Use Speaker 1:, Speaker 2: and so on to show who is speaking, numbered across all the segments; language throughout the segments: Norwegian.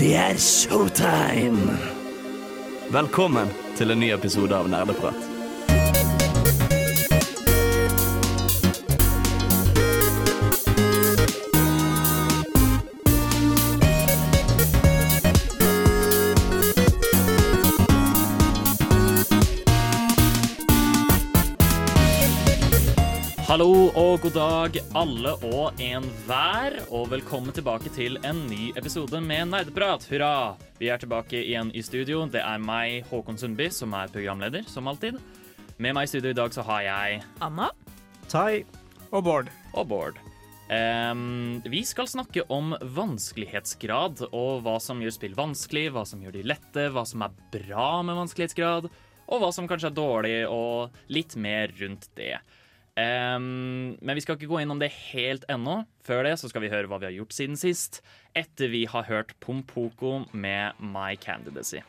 Speaker 1: Det er showtime! Velkommen til en ny episode av Nerdeprat.
Speaker 2: Hallo og god dag, alle og enhver, og velkommen tilbake til en ny episode med Nerdeprat. Hurra! Vi er tilbake igjen i studio. Det er meg, Håkon Sundby, som er programleder, som alltid. Med meg i studio i dag så har jeg
Speaker 3: Anna.
Speaker 4: Tai.
Speaker 5: Og Bård.
Speaker 2: og Bård. Um, vi skal snakke om vanskelighetsgrad og hva som gjør spill vanskelig, hva som gjør de lette, hva som er bra med vanskelighetsgrad, og hva som kanskje er dårlig, og litt mer rundt det. Ehm, men vi skal ikke gå inn om det helt ennå. Før det så skal vi høre hva vi har gjort siden sist, etter vi har hørt Pompoko med My Candidacy.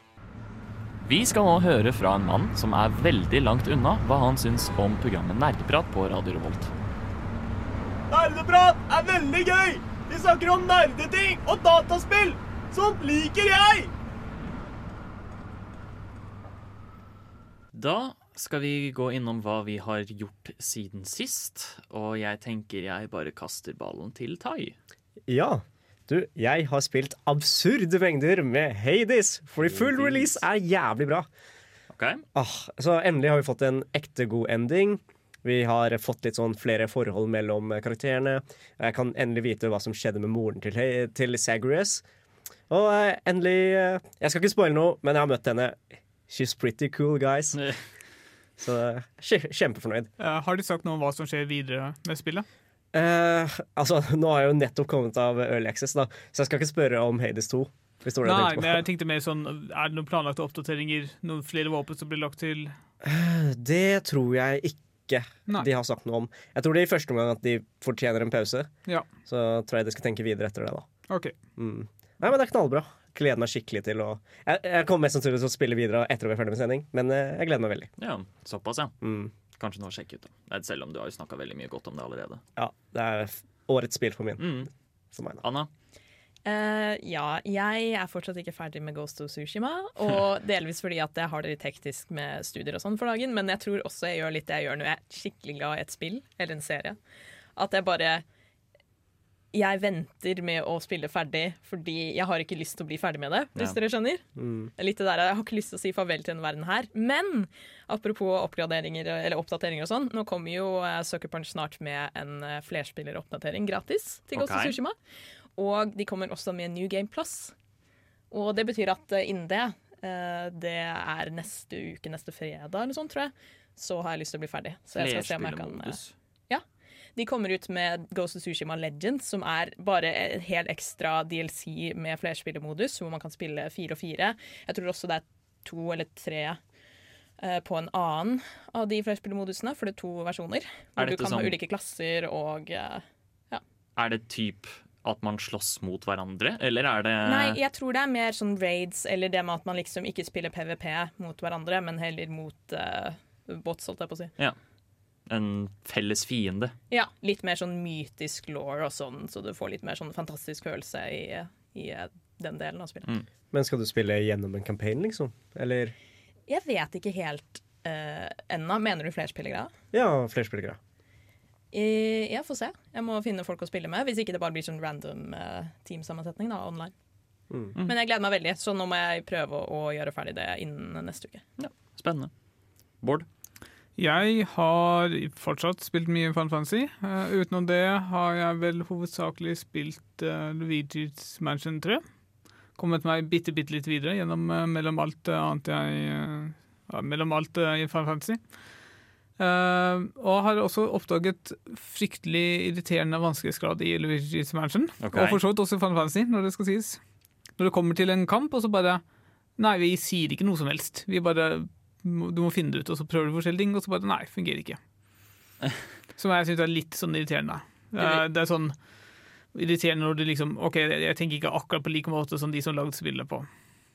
Speaker 2: Vi skal nå høre fra en mann som er veldig langt unna hva han syns om programmet Nerdeprat på Radio Revolt.
Speaker 6: Nerdeprat er veldig gøy! Vi snakker om nerdeting og dataspill! Sånt liker jeg!
Speaker 2: Da skal vi gå innom hva vi har gjort siden sist, og jeg tenker jeg bare kaster ballen til Tai.
Speaker 4: Ja. Du, jeg har spilt absurde mengder med Hades, fordi full
Speaker 2: Hades.
Speaker 4: release er jævlig bra.
Speaker 2: Okay.
Speaker 4: Ah, så endelig har vi fått en ekte god ending. Vi har fått litt sånn flere forhold mellom karakterene. Jeg kan endelig vite hva som skjedde med moren til, til Sagrius. Og eh, endelig eh, Jeg skal ikke spoile noe, men jeg har møtt henne. She's pretty cool, guys. Så eh, kje- kjempefornøyd.
Speaker 5: Eh, har de sagt noe om hva som skjer videre med spillet?
Speaker 4: Eh, altså, nå har jeg jo nettopp kommet av Early Access, da, så jeg skal ikke spørre om Hades 2. Hvis det var det
Speaker 5: Nei, men jeg tenkte mer sånn Er det noen planlagte oppdateringer? Noen flere våpen som blir lagt til?
Speaker 4: på. Det tror jeg ikke
Speaker 5: Nei.
Speaker 4: de har sagt noe om. Jeg tror det i første omgang at de fortjener en pause.
Speaker 5: Ja.
Speaker 4: Så tror jeg de skal tenke videre etter det, da.
Speaker 5: OK.
Speaker 4: Mm. Nei, men det er knallbra. Gleder meg skikkelig til å Jeg, jeg kommer mest sannsynlig til å spille videre etter at vi er ferdig med sending, men eh, jeg gleder meg veldig.
Speaker 2: Ja, såpass, ja.
Speaker 4: Mm.
Speaker 2: Kanskje noe å sjekke ut. da. Nei, Selv om du har jo snakka veldig mye godt om det allerede.
Speaker 4: Ja, det er årets spill for min.
Speaker 2: Mm.
Speaker 4: For meg, da.
Speaker 2: Anna?
Speaker 3: Uh, ja, jeg er fortsatt ikke ferdig med Ghost of Sushima. Og delvis fordi at jeg har det litt hektisk med studier og sånn for dagen. Men jeg tror også jeg gjør litt det jeg gjør når jeg er skikkelig glad i et spill eller en serie. At jeg bare Jeg venter med å spille ferdig fordi jeg har ikke lyst til å bli ferdig med det. Hvis dere skjønner?
Speaker 4: Mm.
Speaker 3: Litt det der, Jeg har ikke lyst til å si farvel til denne verden her. Men apropos oppgraderinger eller oppdateringer og sånn, nå kommer jo eh, Sucker Punch snart med en eh, flerspilleroppdatering gratis til Ghost of
Speaker 2: Ok.
Speaker 3: Tsushima. Og de kommer også med New Game Plus. Og det betyr at eh, innen det, det er neste uke, neste fredag eller sånn, tror jeg, så har jeg lyst til å bli ferdig. Så jeg skal se om jeg kan. De kommer ut med Ghost of Tsushima Legends, som er bare en helt ekstra DLC med flerspillermodus, hvor man kan spille fire og fire. Jeg tror også det er to eller tre eh, på en annen av de flerspillermodusene, for det er to versjoner.
Speaker 2: Er
Speaker 3: Hvor du kan
Speaker 2: sånn-
Speaker 3: ha ulike klasser og ja.
Speaker 2: Er det typ at man slåss mot hverandre, eller er det
Speaker 3: Nei, jeg tror det er mer sånn raids, eller det med at man liksom ikke spiller PVP mot hverandre, men heller mot uh, bots, holdt jeg på å si.
Speaker 2: En felles fiende?
Speaker 3: Ja, litt mer sånn mytisk law og sånn, så du får litt mer sånn fantastisk følelse i, i eh, den delen av spillet.
Speaker 4: Men skal du spille gjennom en campaign, liksom? Eller
Speaker 3: Jeg vet ikke helt uh, ennå. Mener du flerspillere?
Speaker 4: Ja, flerspillere.
Speaker 3: Eh, Jeg får se. Jeg må finne folk å spille med. Hvis ikke det bare blir sånn random uh, teamsammensetning da, online.
Speaker 4: Mm.
Speaker 3: Men jeg gleder meg veldig, så nå må jeg prøve å, å gjøre ferdig det innen neste uke.
Speaker 2: Spennende. Bård?
Speaker 5: Jeg har fortsatt spilt mye Final Fantasy. Uh, utenom det har jeg vel hovedsakelig spilt uh, Luigi's Mansion 3. Kommet meg bitte, bitte litt videre gjennom uh, mellom alt annet jeg Mellom alt i Final Fantasy. Og har også oppdaget fryktelig irriterende vanskelighetsgrad i Luigi's Mansion.
Speaker 2: Okay.
Speaker 5: Og for så vidt også i Final Fantasy, når det skal sies. Når det kommer til en kamp, og så bare Nei, vi sier ikke noe som helst. Vi bare Du må finne det ut, og så prøver du forskjellige ting, og så bare Nei, fungerer ikke. Som jeg syns er litt sånn irriterende. Eh, Det er sånn irriterende når du liksom OK, jeg tenker ikke akkurat på like måte som de som lagde spillet på.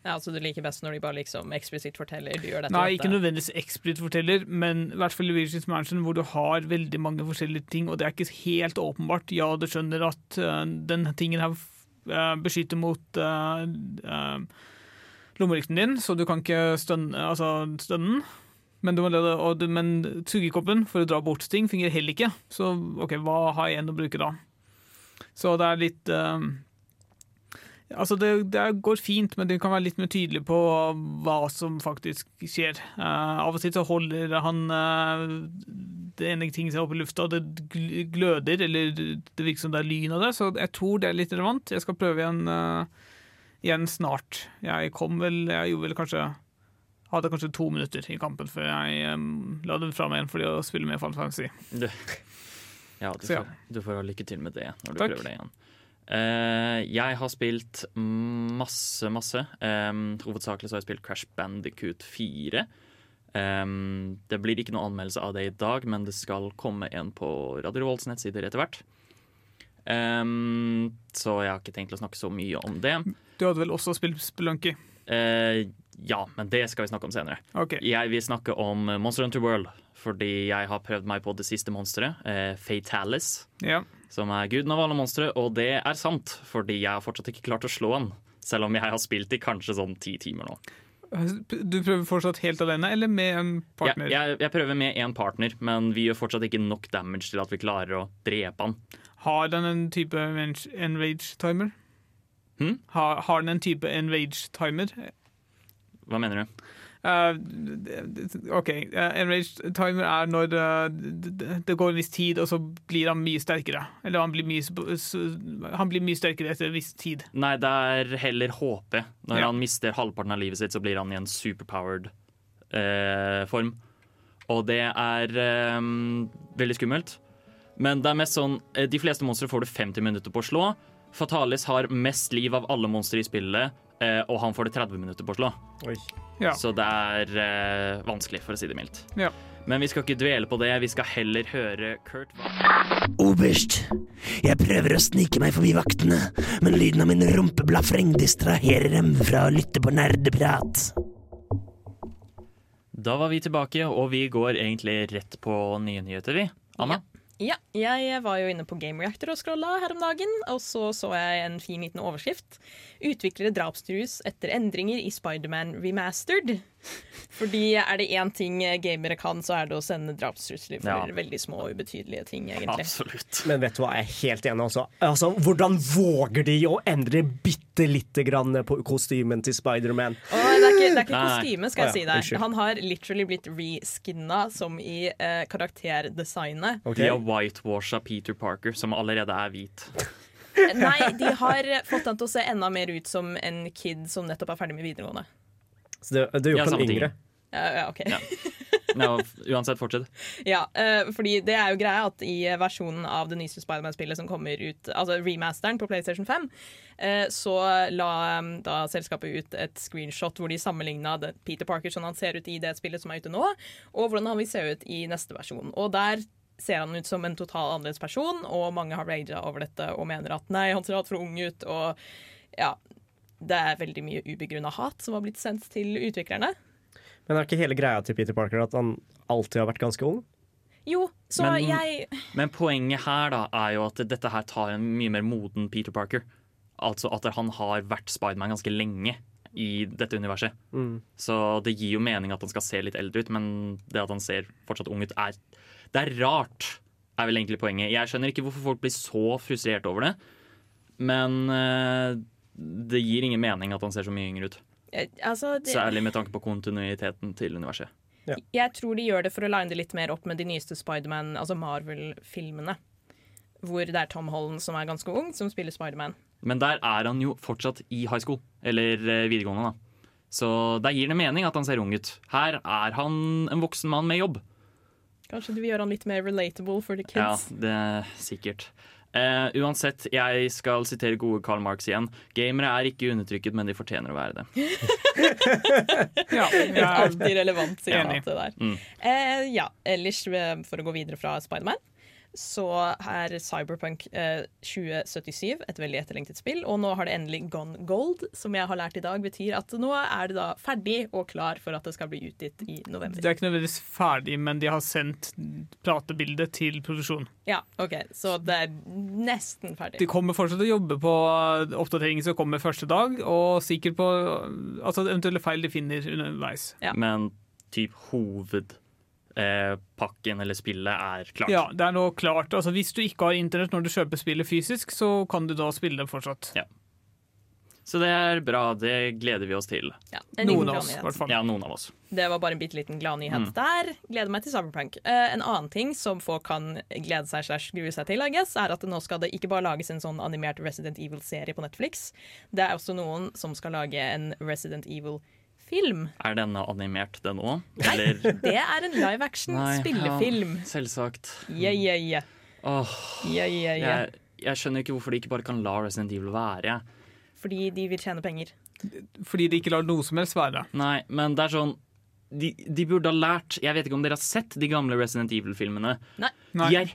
Speaker 3: Ja, altså Du liker best når de bare liksom eksplisitt forteller du gjør dette.
Speaker 5: Nei, ikke nødvendigvis eksplisitt forteller, men i hvert fall Luigi's Mansion, hvor du har veldig mange forskjellige ting, og det er ikke helt åpenbart. Ja, du skjønner at uh, den tingen her eh, beskytter mot uh, eh, lommelykten din, så du kan ikke stønne, altså, stønne den. Men, du men sugekoppen for å dra bort ting fungerer heller ikke. Så ok, hva har jeg igjen å bruke da? Så det er litt uh, Altså, det, det går fint, men du kan være litt mer tydelig på hva som faktisk skjer. Uh, av og til så holder han uh, det ene ting seg opp i lufta, og det gløder, eller det virker som det er lyn av det, så jeg tror det er litt relevant. Jeg skal prøve igjen, eh, igjen snart. Jeg kom vel Jeg gjorde vel kanskje hadde kanskje to minutter i kampen før jeg um, la den fra meg igjen fordi å spille med Final Fantasy.
Speaker 2: Ja, du
Speaker 5: Så ja.
Speaker 2: får, du får ha lykke til med det når du
Speaker 5: Takk.
Speaker 2: prøver det igjen. Uh, jeg har spilt masse, masse. Um, hovedsakelig så har jeg spilt Crash Bandicoot 4. Um, det blir ikke noe anmeldelse av det i dag, men det skal komme en på Radio Revolts nettsider etter hvert. Um, så jeg har ikke tenkt å snakke så mye om det.
Speaker 5: Du hadde vel også spilt Spelunky?
Speaker 2: Eh, ja, men det skal vi snakke om senere.
Speaker 5: Okay.
Speaker 2: Jeg vil snakke om Monster Hunter World, fordi jeg har prøvd meg på det siste monsteret, eh, Fatalis.
Speaker 5: Ja.
Speaker 2: som er guden av alle monstre, og det er sant, fordi jeg har fortsatt ikke klart å slå han. Selv om jeg har spilt i kanskje sånn ti timer nå.
Speaker 5: Du prøver fortsatt helt alene, eller med en partner?
Speaker 2: jeg, jeg prøver med én partner, men vi gjør fortsatt ikke nok damage til at vi klarer å drepe han.
Speaker 5: Har den en type enrage-timer?
Speaker 2: Hm?
Speaker 5: Har, har den en type enrage-timer?
Speaker 2: Hva mener du?
Speaker 5: Uh, OK. Uh, enrage-timer er når eh, det, det går en viss tid, og så blir han mye sterkere. Eller han blir mye, han blir mye sterkere etter en viss tid.
Speaker 2: Nei, det er heller HP. Når
Speaker 5: Ja.
Speaker 2: han mister halvparten av livet sitt, så blir han i en superpowered eh, form. Og det er eh, veldig skummelt. Men det er mest sånn eh, De fleste monstre får du 50 minutter på å slå. Fatalis har mest liv av alle monstre i spillet, eh, og han får det 30 minutter på å slå.
Speaker 4: Oi.
Speaker 5: Ja.
Speaker 2: Så det er eh, vanskelig, for å si det mildt.
Speaker 5: Ja.
Speaker 2: Men vi skal ikke dvele på det. Vi skal heller høre Kurt
Speaker 7: Oberst, jeg prøver å snike meg forbi vaktene, men lyden av min rumpeblafreng distraherer dem fra å lytte på nerdeprat.
Speaker 2: Da var vi tilbake, og vi går egentlig rett på nye nyheter, vi. Anna?
Speaker 3: Ja, jeg var jo inne på Game Reactor og scrolla her om dagen, og så så jeg en fin liten overskrift. Utviklere drapstrus etter endringer i Spiderman remastered. Fordi er det én ting gamere kan, så er det å sende drapstrusler for
Speaker 2: Ja.
Speaker 3: veldig små og ubetydelige ting, egentlig.
Speaker 2: Absolutt.
Speaker 4: Men vet du hva, jeg er helt enig. Også. Altså, hvordan våger de å endre bitte lite grann på kostymen til Spiderman?
Speaker 3: Oh, det er ikke, det er ikke kostyme, skal
Speaker 4: ja,
Speaker 3: jeg si deg. Han har literally blitt reskinna som i eh, karakterdesignet.
Speaker 4: Okay.
Speaker 2: De har whitewasha Peter Parker, som allerede er hvit.
Speaker 3: Nei, de har fått han til å se enda mer ut som en kid som nettopp er ferdig med videregående.
Speaker 4: Så det, det er
Speaker 2: Ja,
Speaker 4: jo
Speaker 2: samme
Speaker 4: ikke
Speaker 2: ting.
Speaker 4: yngre.
Speaker 3: Ja, ja, ok.
Speaker 2: Ja. Ja, uansett, fortsett.
Speaker 3: Ja, uh, fordi det er jo greia at i versjonen av det nyeste Spiderman-spillet som kommer ut, altså remasteren på PlayStation 5, uh, så la um, da selskapet ut et screenshot hvor de sammenligna Peter Parker sånn han ser ut i det spillet som er ute nå, og hvordan han vil se ut i neste versjon. Og der ser han ut som en total annerledes person, og mange har raga over dette og mener at nei, han ser altfor ung ut, og ja Det er veldig mye ubegrunna hat som har blitt sendt til utviklerne.
Speaker 4: Men er ikke hele greia til Peter Parker at han alltid har vært ganske ung?
Speaker 3: Jo, så
Speaker 2: Men-
Speaker 3: jeg
Speaker 2: Men poenget her da er jo at dette her tar en mye mer moden Peter Parker. Altså at han har vært Spiderman ganske lenge i dette universet.
Speaker 4: Mm.
Speaker 2: Så det gir jo mening at han skal se litt eldre ut, men det at han ser fortsatt ung ut, er Det er rart, er vel egentlig poenget. Jeg skjønner ikke hvorfor folk blir så frustrert over det, men eh, det gir ingen mening at han ser så mye yngre ut.
Speaker 3: Altså, det,
Speaker 2: Særlig med tanke på kontinuiteten til universet.
Speaker 3: Jeg tror de gjør det for å line det litt mer opp med de nyeste Spiderman, altså Marvel-filmene. Hvor det er Tom Holland som er ganske ung, som spiller Spiderman.
Speaker 2: Men der er han jo fortsatt i high school, eller eh, videregående, da. Så der gir det mening at han ser ung ut. Her er han en voksen mann med jobb.
Speaker 3: Kanskje du vil gjøre han litt mer relatable for the kids?
Speaker 2: Ja, det er sikkert. Eh, uansett, jeg skal sitere gode Karl Marx igjen. Gamere er ikke undertrykket, men de fortjener å være det.
Speaker 5: Ja,
Speaker 3: Et
Speaker 5: er
Speaker 3: alltid relevant sitat det der.
Speaker 2: Mm.
Speaker 3: Uh, ja, ellers, eh, for å gå videre fra Spiderman, så er Cyberpunk eh, 2077 et veldig etterlengtet spill, og nå har det endelig gone gold, som jeg har lært i dag betyr at nå er det da ferdig og klar for at det skal bli utgitt i november.
Speaker 5: Det er ikke nødvendigvis ferdig, men de har sendt pratebildet til produksjon.
Speaker 3: Ja, ok, Så det er nesten ferdig.
Speaker 5: De kommer fortsatt til å jobbe på oppdateringen som kommer første dag, og sikkert på altså, eventuelle feil de finner underveis.
Speaker 3: Ja.
Speaker 2: Men typ hovedpakken eller spillet er klart.
Speaker 5: Ja, det er nå klart. Altså, hvis du ikke har internett når du kjøper spillet fysisk, så kan du da spille det fortsatt.
Speaker 2: Så det er bra. Det gleder vi oss til.
Speaker 3: Ja, en
Speaker 5: Noen av oss, i hvert fall.
Speaker 2: Ja, noen av oss.
Speaker 3: Det var bare en bitte liten gladnyhet
Speaker 2: Mm.
Speaker 3: der. Gleder meg til Cyberpunk. Uh, en annen ting som folk kan glede seg slash grue seg til, I guess, er at nå skal det ikke bare lages en sånn animert Resident Evil-serie på Netflix. Det er også noen som skal lage en Resident Evil-film.
Speaker 2: Er denne animert, den òg?
Speaker 3: Nei, det er en live action
Speaker 2: Nei,
Speaker 3: spillefilm.
Speaker 2: Ja, selvsagt.
Speaker 3: Yeah, yeah, yeah.
Speaker 2: Oh,
Speaker 3: yeah, yeah, yeah.
Speaker 2: jeg, jeg skjønner ikke hvorfor de ikke bare kan la Resident Evil være.
Speaker 3: Fordi de vil tjene penger.
Speaker 5: Fordi de ikke lar noe som helst være.
Speaker 2: Nei, men det er sånn de, de burde ha lært Jeg vet ikke om dere har sett de gamle Resident Evil-filmene.
Speaker 3: Nei.
Speaker 5: Nei.
Speaker 2: De er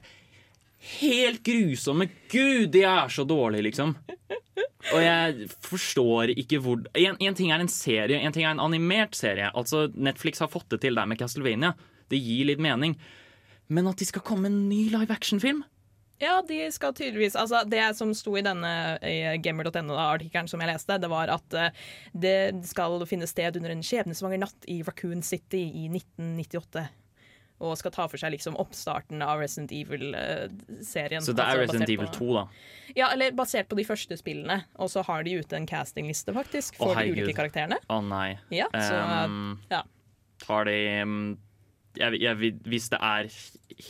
Speaker 2: helt grusomme. Gud, de er så dårlige, liksom. Og jeg forstår ikke hvor en, ting er en serie, en ting er en animert serie. Altså, Netflix har fått det til der med Castlevania. Det gir litt mening. Men at de skal komme en ny live action-film?
Speaker 3: Ja, de skal tydeligvis Altså, det som sto i denne gamer.no-artikkelen som jeg leste, det var at eh, det skal finne sted under en skjebnesvanger natt i Raccoon City i 1998. Og skal ta for seg liksom oppstarten av Resident Evil-serien.
Speaker 2: Så det er Resident Evil 2, da.
Speaker 3: Ja, eller basert på de første spillene. Og så har de ute en castingliste, faktisk, for de
Speaker 2: ulike
Speaker 3: ulike karakterene.
Speaker 2: Å nei.
Speaker 3: Ja, så
Speaker 2: Um,
Speaker 3: ja.
Speaker 2: Har de jeg, jeg, Hvis det er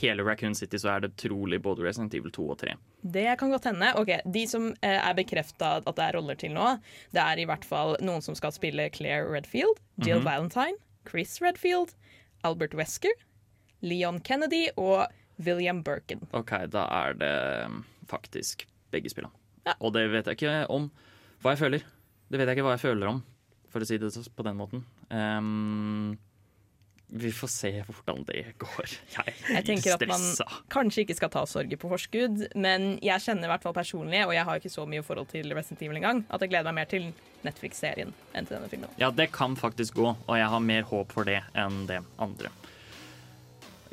Speaker 2: hele Raccoon City, så er det trolig både Resident Evil 2 og 3.
Speaker 3: Det kan godt hende. Ok, De som eh, er bekrefta at det er roller til nå, det er i hvert fall noen som skal spille Claire Redfield, Jill
Speaker 2: Mhm.
Speaker 3: Valentine, Chris Redfield, Albert Wesker, Leon Kennedy og William Birkin.
Speaker 2: OK, da er det um, faktisk begge spillene.
Speaker 3: Ja.
Speaker 2: Og det vet jeg ikke om hva jeg føler. Det vet jeg ikke hva jeg føler om, for å si det på den måten. Um, vi får se hvordan det går. Jeg
Speaker 3: Jeg
Speaker 2: er
Speaker 3: tenker at man kanskje ikke skal ta sorger på forskudd, men jeg kjenner i hvert fall personlig, og jeg har ikke så mye forhold til Resident Evil engang, at jeg gleder meg mer til Netflix-serien enn til denne filmen.
Speaker 2: Ja, det kan faktisk gå, og jeg har mer håp for det enn det andre.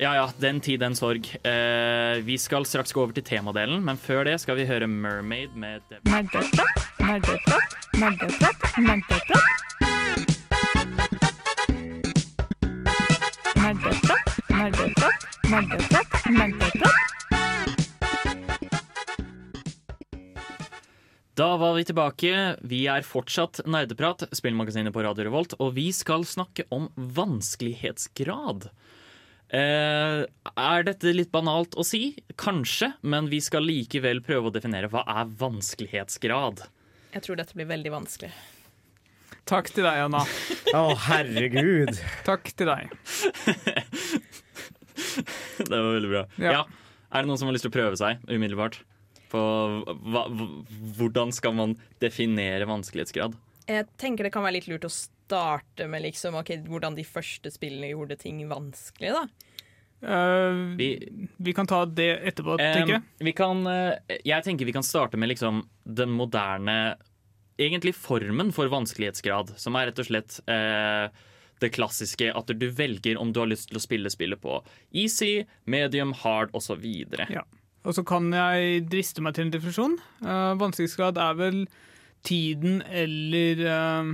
Speaker 2: Ja ja, den tid, den sorg. Uh, vi skal straks gå over til temadelen, men før det skal vi høre Mermaid med
Speaker 8: Nerdeprat, nerdeprat, nerdeprat, nerdeprat. Nerdeprat, nerdeprat, nerdeprat, nerdeprat.
Speaker 2: Da var vi tilbake. Vi er fortsatt Nerdeprat, spillmagasinet på Radio Revolt, og vi skal snakke om vanskelighetsgrad. Eh, er dette litt banalt å si? Kanskje, men vi skal likevel prøve å definere hva er vanskelighetsgrad.
Speaker 3: Jeg tror dette blir veldig vanskelig.
Speaker 5: Takk til deg, Anna.
Speaker 4: Å, herregud.
Speaker 5: Takk til deg.
Speaker 2: Det var veldig bra.
Speaker 5: Ja.
Speaker 2: Ja. Er det noen som har lyst til å prøve seg umiddelbart? På hva, hva- hvordan skal man definere vanskelighetsgrad?
Speaker 3: Jeg tenker det kan være litt lurt å starte med liksom, okay, hvordan de første spillene gjorde ting vanskelig. da.
Speaker 5: Uh,
Speaker 2: Vi,
Speaker 5: vi kan ta det etterpå, tenker jeg.
Speaker 2: Vi kan, eh, jeg tenker vi kan starte med liksom den moderne Egentlig formen for vanskelighetsgrad, som er rett og slett uh, det klassiske at du velger om du har lyst til å spille spillet på easy, medium, hard osv.
Speaker 5: Ja. Og så kan jeg driste meg til en definisjon. Uh, Vanskelighetsgrad er vel tiden eller eh,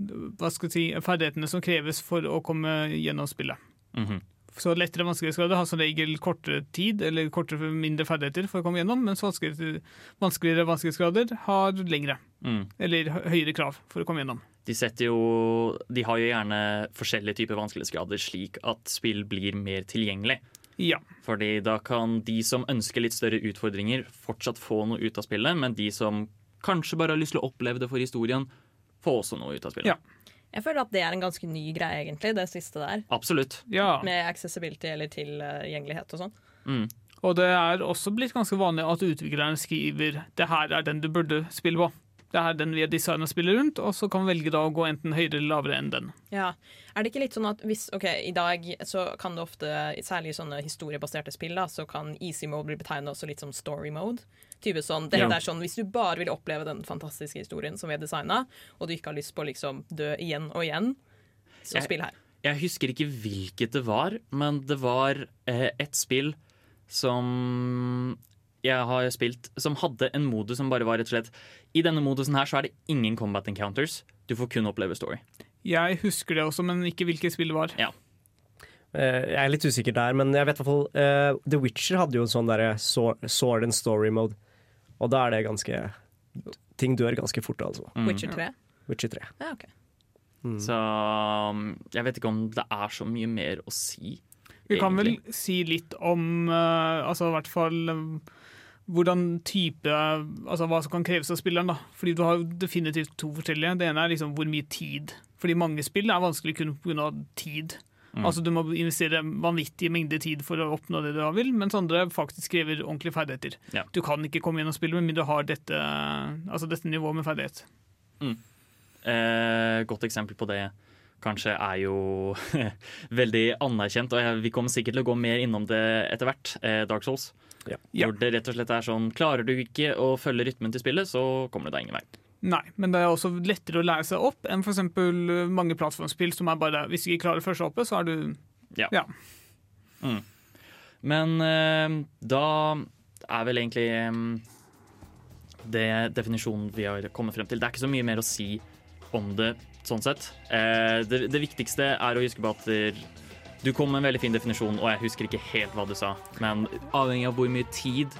Speaker 5: hva skal jeg si, ferdighetene som kreves for å komme gjennom spillet.
Speaker 2: Mhm.
Speaker 5: Så lettere vanskelighetsgrader har som regel kortere tid eller kortere mindre ferdigheter for å komme gjennom, mens vanskeligere, vanskeligere vanskelighetsgrader har lengre
Speaker 2: Mm.
Speaker 5: eller høyere krav for å komme gjennom.
Speaker 2: De, jo, de har jo gjerne forskjellige typer vanskelighetsgrader, slik at spill blir mer tilgjengelig.
Speaker 5: Ja.
Speaker 2: Fordi da kan de som ønsker litt større utfordringer, fortsatt få noe ut av spillet, men de som kanskje bare har lyst til å oppleve det for historien, få også noe ut av spillet.
Speaker 5: Ja.
Speaker 3: Jeg føler at det er en ganske ny greie, egentlig, det siste der.
Speaker 2: Absolutt.
Speaker 5: ja.
Speaker 3: Med accessibility eller tilgjengelighet og sånn.
Speaker 2: Mm.
Speaker 5: Og det er også blitt ganske vanlig at utvikleren skriver 'det her er den du burde spille på'. Det er den vi har designa spillet rundt, og så kan vi velge da å gå enten høyere eller lavere enn den.
Speaker 3: Ja. Er det ikke litt sånn at hvis OK, i dag så kan det ofte, særlig i sånne historiebaserte spill, da, så kan easy mode bli betegnet også litt som story mode. Type sånn, det,
Speaker 5: Ja.
Speaker 3: er sånn, Hvis du bare vil oppleve den fantastiske historien som vi har designa, og du ikke har lyst på å liksom dø igjen og igjen, så
Speaker 2: Jeg-
Speaker 3: spill her.
Speaker 2: Jeg husker ikke hvilket det var, men det var eh, et spill som jeg har spilt, som hadde en modus som bare var rett og slett I denne modusen her så er det ingen combat encounters. Du får kun oppleve story.
Speaker 5: Jeg husker det også, men ikke hvilket spill det var.
Speaker 4: Eh, jeg er litt usikker der, men jeg vet i hvert fall uh, The Witcher hadde jo en sånn derre sword, and story mode. Og da er det ganske Ting dør ganske fort, altså.
Speaker 2: Mm.
Speaker 3: Witcher 3.
Speaker 4: Witcher 3.
Speaker 3: Ja, ok.
Speaker 2: Så um, jeg vet ikke om det er så mye mer å si.
Speaker 5: Vi kan vel si litt om uh, altså i hvert fall eh, hvordan type Altså hva som kan kreves av spilleren. da. Fordi du har definitivt to forskjellige. Det ene er liksom hvor mye tid. Fordi mange spill er vanskelig kun pga. tid.
Speaker 2: Mm.
Speaker 5: Altså Du må investere vanvittige mengder tid for å oppnå det du vil, mens andre faktisk krever ordentlige ferdigheter.
Speaker 2: Ja.
Speaker 5: Du kan ikke komme gjennom spillet med mindre du har dette, altså dette nivået med ferdighet.
Speaker 2: Eh, godt eksempel på det kanskje er jo veldig anerkjent, og vi kommer sikkert til å gå mer innom det etter hvert. Eh, Dark Souls.
Speaker 4: Ja.
Speaker 5: Ja.
Speaker 2: Hvor det rett og slett er sånn Klarer du ikke å følge rytmen til spillet, så kommer du deg ingen vei.
Speaker 5: Nei, men det er også lettere å lære seg opp enn f.eks. mange plattformspill som er bare Hvis du ikke klarer første hoppet, så er du
Speaker 2: Ja.
Speaker 5: Ja.
Speaker 2: Mm. Men eh, da er vel egentlig eh, det definisjonen vi har kommet frem til. Det er ikke så mye mer å si om det sånn sett. Eh, det, det viktigste er å huske på at du kom med en veldig fin definisjon, og jeg husker ikke helt hva du sa, men avhengig av hvor mye tid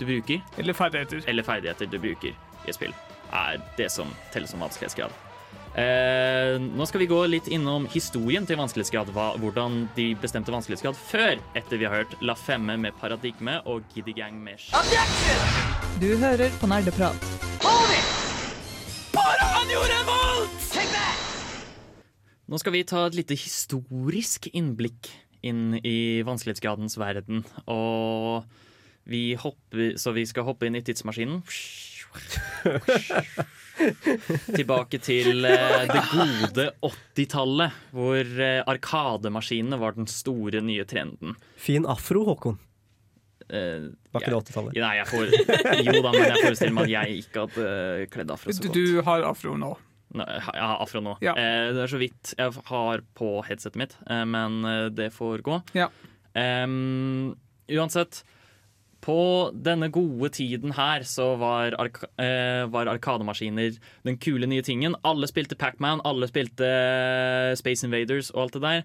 Speaker 2: du bruker,
Speaker 5: Eller ferdigheter.
Speaker 2: eller ferdigheter du bruker i et spill, er det som teller som vanskelighetsgrad. Eh, nå skal vi gå litt innom historien til vanskelighetsgrad, hva, hvordan de bestemte vanskelighetsgrad før, etter vi har hørt La Femme med Paradigme og Giddy Gang med Sh-
Speaker 8: Du hører på Nerdeprat.
Speaker 2: Nå skal vi ta et lite historisk innblikk inn i vanskelighetsgradens verden. Og vi hopper, så vi skal hoppe inn i tidsmaskinen. Tilbake til eh, det gode 80-tallet, hvor eh, arkademaskinene var den store nye trenden.
Speaker 4: Fin afro, Håkon.
Speaker 2: Eh,
Speaker 4: Var ikke det 80-tallet?
Speaker 2: Nei, jeg får, jo da, men jeg forestiller meg at jeg ikke hadde kledd afro så
Speaker 5: Du,
Speaker 2: godt.
Speaker 5: du har afro nå.
Speaker 2: Nei, Jeg har afro nå.
Speaker 5: Ja.
Speaker 2: Eh, det er så vidt jeg har på headsetet mitt, eh, men eh, det får gå.
Speaker 5: Ja.
Speaker 2: Em, uansett, på denne gode tiden her så var, arka eh, var arkademaskiner den kule nye tingen. Alle spilte Pacman, alle spilte eh, Space Invaders og alt det der.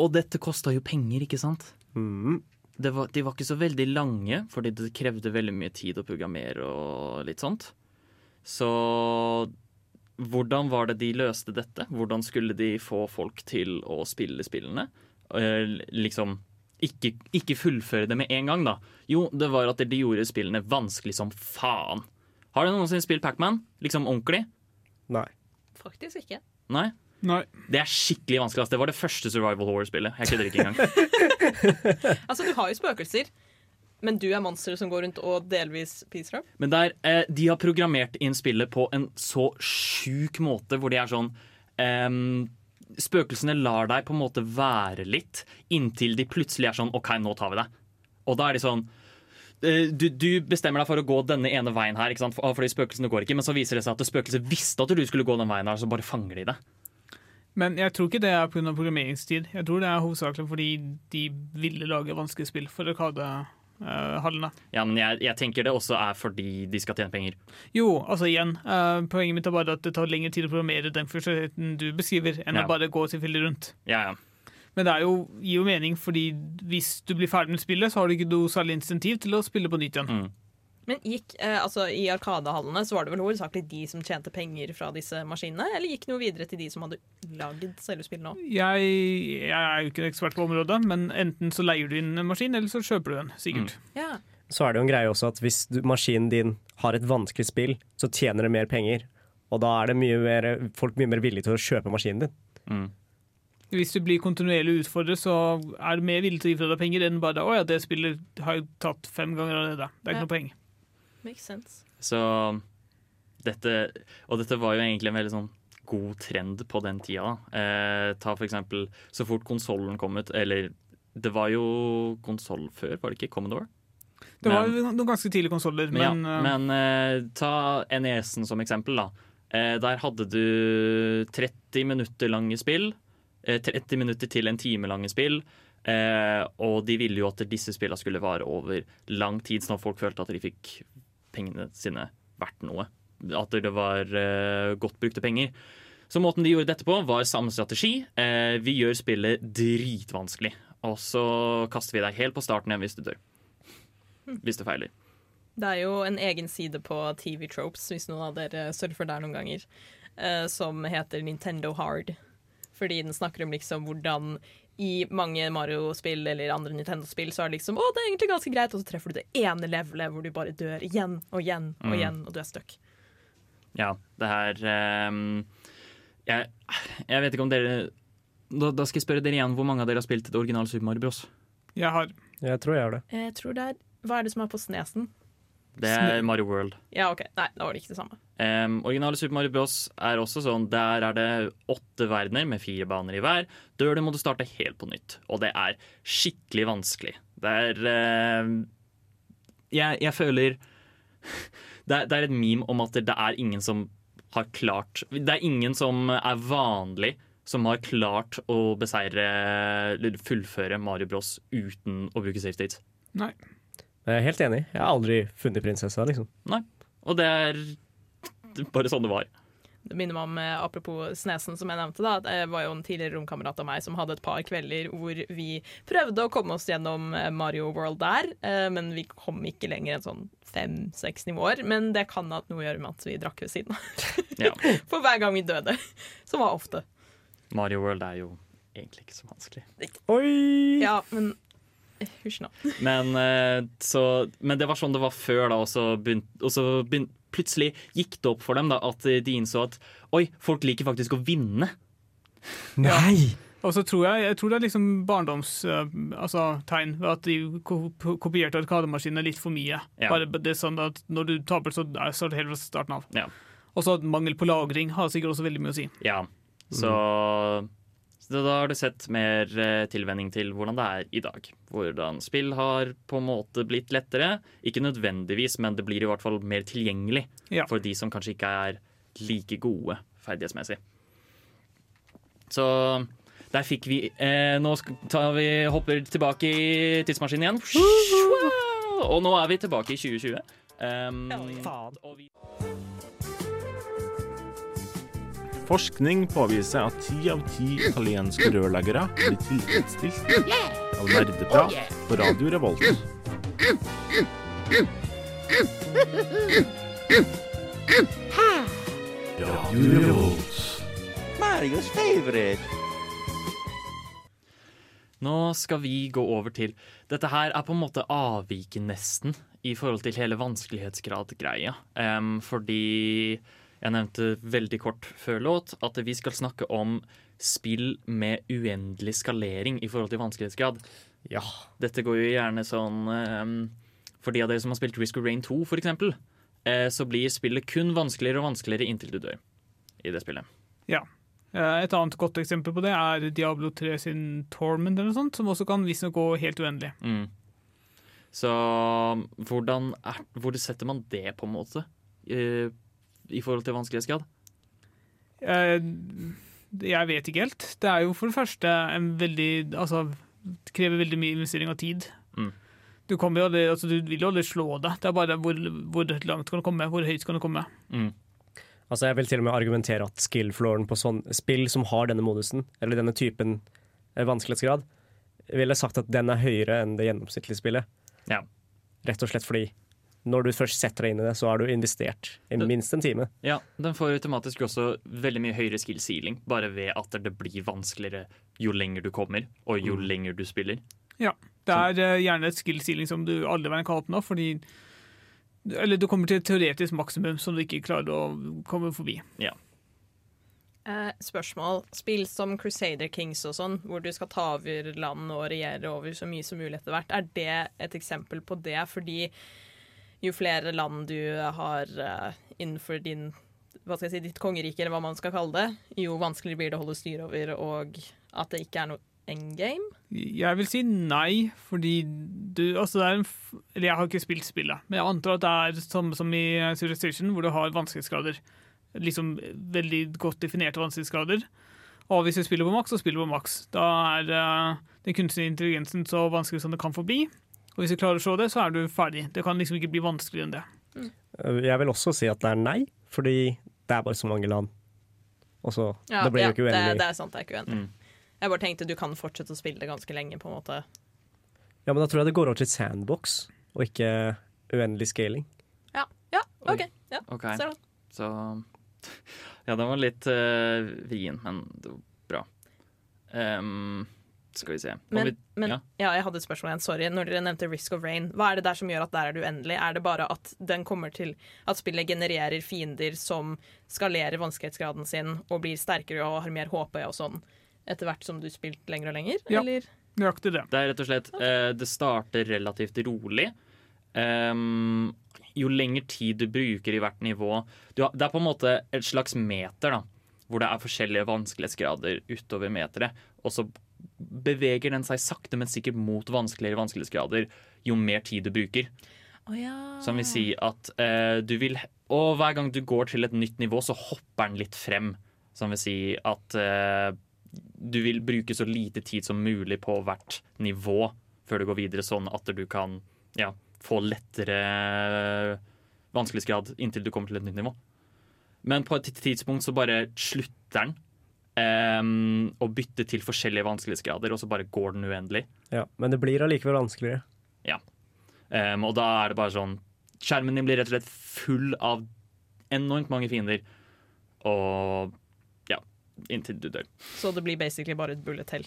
Speaker 2: Og dette kosta jo penger, ikke sant?
Speaker 4: Mm.
Speaker 2: det var, de var ikke så veldig lange, fordi det krevde veldig mye tid å programmere og litt sånt. Så hvordan var det de løste dette? Hvordan skulle de få folk til å spille spillene? Eh, liksom ikke, ikke fullføre det med en gang, da. Jo, det var at de gjorde spillene vanskelig som faen. Har du noensinne spilt Pacman? Liksom ordentlig?
Speaker 4: Nei.
Speaker 3: Faktisk ikke.
Speaker 2: Nei?
Speaker 5: Nei.
Speaker 2: Det er skikkelig vanskelig. Altså. Det var det første survival horror-spillet. Jeg kødder ikke engang.
Speaker 3: Altså, du har jo spøkelser, men du er monsteret som går rundt og delvis spiser dem.
Speaker 2: Men der, eh, de har programmert inn spillet på en så sjuk måte, hvor de er sånn ehm, Spøkelsene lar deg på en måte være litt, inntil de plutselig er sånn OK, nå tar vi deg. Og da er de sånn eh, du, du bestemmer deg for å gå denne ene veien her, ikke sant? Fordi spøkelsene går ikke. Men så viser det seg at spøkelset visste at du skulle gå den veien her, så bare fanger de det.
Speaker 5: Men jeg tror ikke det er pga. programmeringstid. Jeg tror det er hovedsakelig fordi de ville lage vanskelige spill for Arkadehallene.
Speaker 2: Ja, men jeg, jeg tenker det også er fordi de skal tjene penger.
Speaker 5: Jo, altså igjen, uh, poenget mitt er bare at det tar lengre tid å programmere den funksjonaliteten du beskriver, enn
Speaker 2: Ja.
Speaker 5: å bare gå tilfeldig rundt.
Speaker 2: Ja, ja.
Speaker 5: Men det jo, gir jo mening, fordi hvis du blir ferdig med spillet, så har du ikke noe særlig insentiv til å spille på nytt igjen.
Speaker 2: Mm.
Speaker 3: Men gikk, eh, altså I Arkadehallene så var det vel hovedsakelig de som tjente penger fra disse maskinene, eller gikk noe videre til de som hadde lagd selve spillet nå?
Speaker 5: Jeg, jeg er jo ikke en ekspert på området, men enten så leier du inn en maskin, eller så kjøper du den. Sikkert.
Speaker 3: Ja.
Speaker 4: Så er det jo en greie også at hvis du, maskinen din har et vanskelig spill, så tjener det mer penger. Og da er det mye mer, folk mye mer villige til å kjøpe maskinen din.
Speaker 2: Mm.
Speaker 5: Hvis du blir kontinuerlig utfordret, så er du mer villig til å gi fra deg penger enn bare 'Å ja, det spillet har jeg tatt fem ganger allerede'. Det er ikke
Speaker 3: Ja.
Speaker 5: noe poeng.
Speaker 3: Makes sense.
Speaker 2: Så dette, og dette var jo egentlig en veldig sånn god trend på den tida. Eh, ta for eksempel så fort konsollen kom ut, eller det var jo konsoll før, var det ikke? Commodore?
Speaker 5: Det var
Speaker 2: Men-
Speaker 5: noen ganske tidlige konsoller, men, ja,
Speaker 2: men eh, ta NES-en som eksempel, da. Eh, der hadde du 30 minutter lange spill. Eh, 30 minutter til en time lange spill. Eh, og de ville jo at disse spillene skulle vare over lang tid, sånn at folk følte at de fikk pengene sine verdt noe. At det var eh, godt brukte penger. Så måten de gjorde dette på, var samme strategi. Eh, vi gjør spillet dritvanskelig. Og så kaster vi deg helt på starten igjen hvis du dør. Hvis du feiler.
Speaker 3: Det er jo en egen side på TV Tropes, hvis noen av dere surfer der noen ganger, eh, som heter Nintendo Hard. Fordi den snakker om liksom hvordan i mange Mario-spill eller andre Nintendo-spill så er det liksom Å, det er egentlig ganske greit, og så treffer du det ene levelet hvor du bare dør igjen og igjen og
Speaker 2: Mm.
Speaker 3: igjen, og du er stuck.
Speaker 2: Ja, det her um, jeg, jeg vet ikke om dere da, da skal jeg spørre dere igjen hvor mange av dere har spilt det originale Super Mario Bros.
Speaker 5: jeg har
Speaker 4: Jeg tror jeg har det.
Speaker 3: Jeg tror det er Hva er det som er på snesen?
Speaker 2: Det er Mario World.
Speaker 3: Ja, OK. Nei, da var det ikke det samme.
Speaker 2: Um, originale Super Mario Bros er også sånn Der er det åtte verdener med fire baner i hver. Dør du, må du starte helt på nytt. Og det er skikkelig vanskelig. Det er uh, jeg, jeg føler det er, det er et meme om at det er ingen som har klart Det er ingen som er vanlig som har klart å beseire eller fullføre Mario Bros uten å bruke safe states.
Speaker 5: Nei.
Speaker 4: Jeg er helt enig. Jeg har aldri funnet prinsessa, liksom. Nei.
Speaker 2: Og det er bare sånn det var.
Speaker 3: Det minner meg om, eh, Apropos Snesen, som jeg nevnte. da, Det var jo en tidligere romkamerat av meg som hadde et par kvelder hvor vi prøvde å komme oss gjennom eh, Mario World der, eh, men vi kom ikke lenger enn sånn fem-seks nivåer. Men det kan ha noe å gjøre med at vi drakk ved siden av.
Speaker 2: Ja.
Speaker 3: For hver gang vi døde, som var ofte.
Speaker 2: Mario World er jo egentlig ikke så vanskelig.
Speaker 4: Oi!
Speaker 3: Ja, men hysj nå.
Speaker 2: Men, eh, så, men det var sånn det var før, da, og så, begynt, og så begynt, plutselig gikk det opp for dem da, at de innså at oi, folk liker faktisk å vinne.
Speaker 4: Nei!
Speaker 5: Og så tror jeg, jeg tror det er liksom barndomstegn altså, tegn ved at de ko- ko- kopierte arkademaskinene litt for mye.
Speaker 2: Ja.
Speaker 5: Bare det er sånn at Når du taper, så er det helt fra starten av.
Speaker 2: Ja.
Speaker 5: Og så mangel på lagring har sikkert også veldig mye å si.
Speaker 2: Ja, så, så da har du sett mer eh, tilvenning til hvordan det er i dag. Hvordan spill har på en måte blitt lettere. Ikke nødvendigvis, men det blir i hvert fall mer tilgjengelig
Speaker 5: Ja.
Speaker 2: for de som kanskje ikke er like gode ferdighetsmessig. Så der fikk vi eh, Nå vi, hopper tilbake i tidsmaskinen igjen. Og nå er vi tilbake i 2020. Um,
Speaker 4: Faen.
Speaker 9: Forskning påviser at ti av ti italienske rørleggere blir tilfredsstilt av nerdeprat på Radio Revolt. Radio Revolt.
Speaker 7: Marios favorite.
Speaker 2: Nå skal vi gå over til Dette her er på en måte avviket nesten i forhold til hele vanskelighetsgrad-greia. Um, fordi jeg nevnte veldig kort før låt at vi skal snakke om spill med uendelig skalering i forhold til vanskelighetsgrad.
Speaker 4: Ja.
Speaker 2: Dette går jo gjerne sånn um, For de av dere som har spilt Risk of Rain 2, for eksempel, eh, så blir spillet kun vanskeligere og vanskeligere inntil du dør i det spillet.
Speaker 5: Ja. Et annet godt eksempel på det er Diablo 3 sin Torment, eller noe sånt, som også kan visstnok gå helt uendelig.
Speaker 2: Mm. Så hvordan er, hvor setter man det, på en måte? Eh, I forhold til vanskelighetsgrad?
Speaker 5: Jeg, Jeg vet ikke helt. Det er jo for det første en veldig Altså, det krever veldig mye investering av tid.
Speaker 2: Mm.
Speaker 5: Du, jo aldri, altså, du vil jo aldri slå det. Det er bare hvor, hvor langt kan du komme, hvor høyt kan du komme.
Speaker 2: Mm.
Speaker 4: Altså Jeg vil til og med argumentere at skill-flooren på sånn spill som har denne modusen, eller denne typen eh, vanskelighetsgrad, ville sagt at den er høyere enn det gjennomsnittlige spillet.
Speaker 2: Ja.
Speaker 4: Rett og slett fordi når du først setter deg inn i det, så har du investert i minst en time.
Speaker 2: Ja, den får automatisk også veldig mye høyere skill ceiling, bare ved at det blir vanskeligere jo lenger du kommer, og jo lenger du spiller.
Speaker 5: Ja, Det er eh, gjerne et skill ceiling som du aldri vil kan oppnå, fordi Eller du kommer til et teoretisk maksimum som du ikke klarer å komme forbi.
Speaker 3: Eh, spørsmål. Spill som Crusader Kings og sånn, hvor du skal ta over land og regjere over så mye som mulig etter hvert, er det et eksempel på det? Fordi jo flere land du har eh, innenfor din si, ditt kongerike, eller hva man skal kalle det, jo vanskeligere blir det å holde styr over, og at det ikke er noe endgame.
Speaker 5: Jeg vil si nei, fordi du Altså, det er en Eller jeg har ikke spilt spillet, men jeg antar at det er samme som i Civilization, hvor du har vanskelighetsgrader. Liksom veldig godt definerte vanskelighetsgrader. Og hvis du spiller på maks, så spiller du på maks. Da er uh, den kunstige intelligensen så vanskelig som det kan få. Og hvis du klarer å se det, så er du ferdig. Det kan liksom ikke bli vanskeligere enn det.
Speaker 4: Mm. Jeg vil også si at det er nei, fordi det er bare så mange land. Og så
Speaker 3: Ja,
Speaker 4: Det blir
Speaker 3: ja,
Speaker 4: jo ikke
Speaker 3: det,
Speaker 4: uendelig.
Speaker 3: det er sant, det er ikke uendelig.
Speaker 2: Mm.
Speaker 3: Jeg bare tenkte du kan fortsette å spille det ganske lenge, på en måte.
Speaker 4: Ja, men da tror jeg det går over til sandbox, og ikke uendelig scaling.
Speaker 3: Ja, ja OK. Ja,
Speaker 2: okay.
Speaker 3: ser den.
Speaker 2: Så Ja, den var litt uh, vrien, men det var bra. Ehm, skal vi se.
Speaker 3: Men,
Speaker 2: vi,
Speaker 3: men
Speaker 2: ja.
Speaker 3: ja. jeg hadde et spørsmål igjen. Sorry. Når dere nevnte Risk of Rain, hva er det der som gjør at der er det uendelig? Er det bare at den kommer til at spillet genererer fiender som skalerer vanskelighetsgraden sin og blir sterkere og har mer HP og sånn, etter hvert som du spilt lenger og lenger?
Speaker 5: Ja.
Speaker 3: Eller?
Speaker 5: Nøyaktig det.
Speaker 2: Det er rett og slett uh, Det starter relativt rolig. Um, jo lengre tid du bruker i hvert nivå du har, Det er på en måte et slags meter, da. Hvor det er forskjellige vanskelighetsgrader utover meteret. Og så beveger den seg sakte, men sikkert mot vanskeligere vanskelighetsgrader jo mer tid du bruker.
Speaker 3: Oh, ja.
Speaker 2: Som vil si at eh, du vil Og hver gang du går til et nytt nivå, så hopper den litt frem. Som vil si at eh, du vil bruke så lite tid som mulig på hvert nivå før du går videre, sånn at du kan ja, få lettere vanskelighetsgrad inntil du kommer til et nytt nivå. Men på et tidspunkt så bare slutter den em, og bytte til forskjellige vanskelighetsgrader, og så bare går den uendelig.
Speaker 4: Ja, men det blir allikevel vanskeligere.
Speaker 2: Em, og da er det bare sånn Skjermen din blir rett og slett full av enormt mange fiender. Og ja, inntil du dør.
Speaker 3: Så det blir basically bare et bullet hell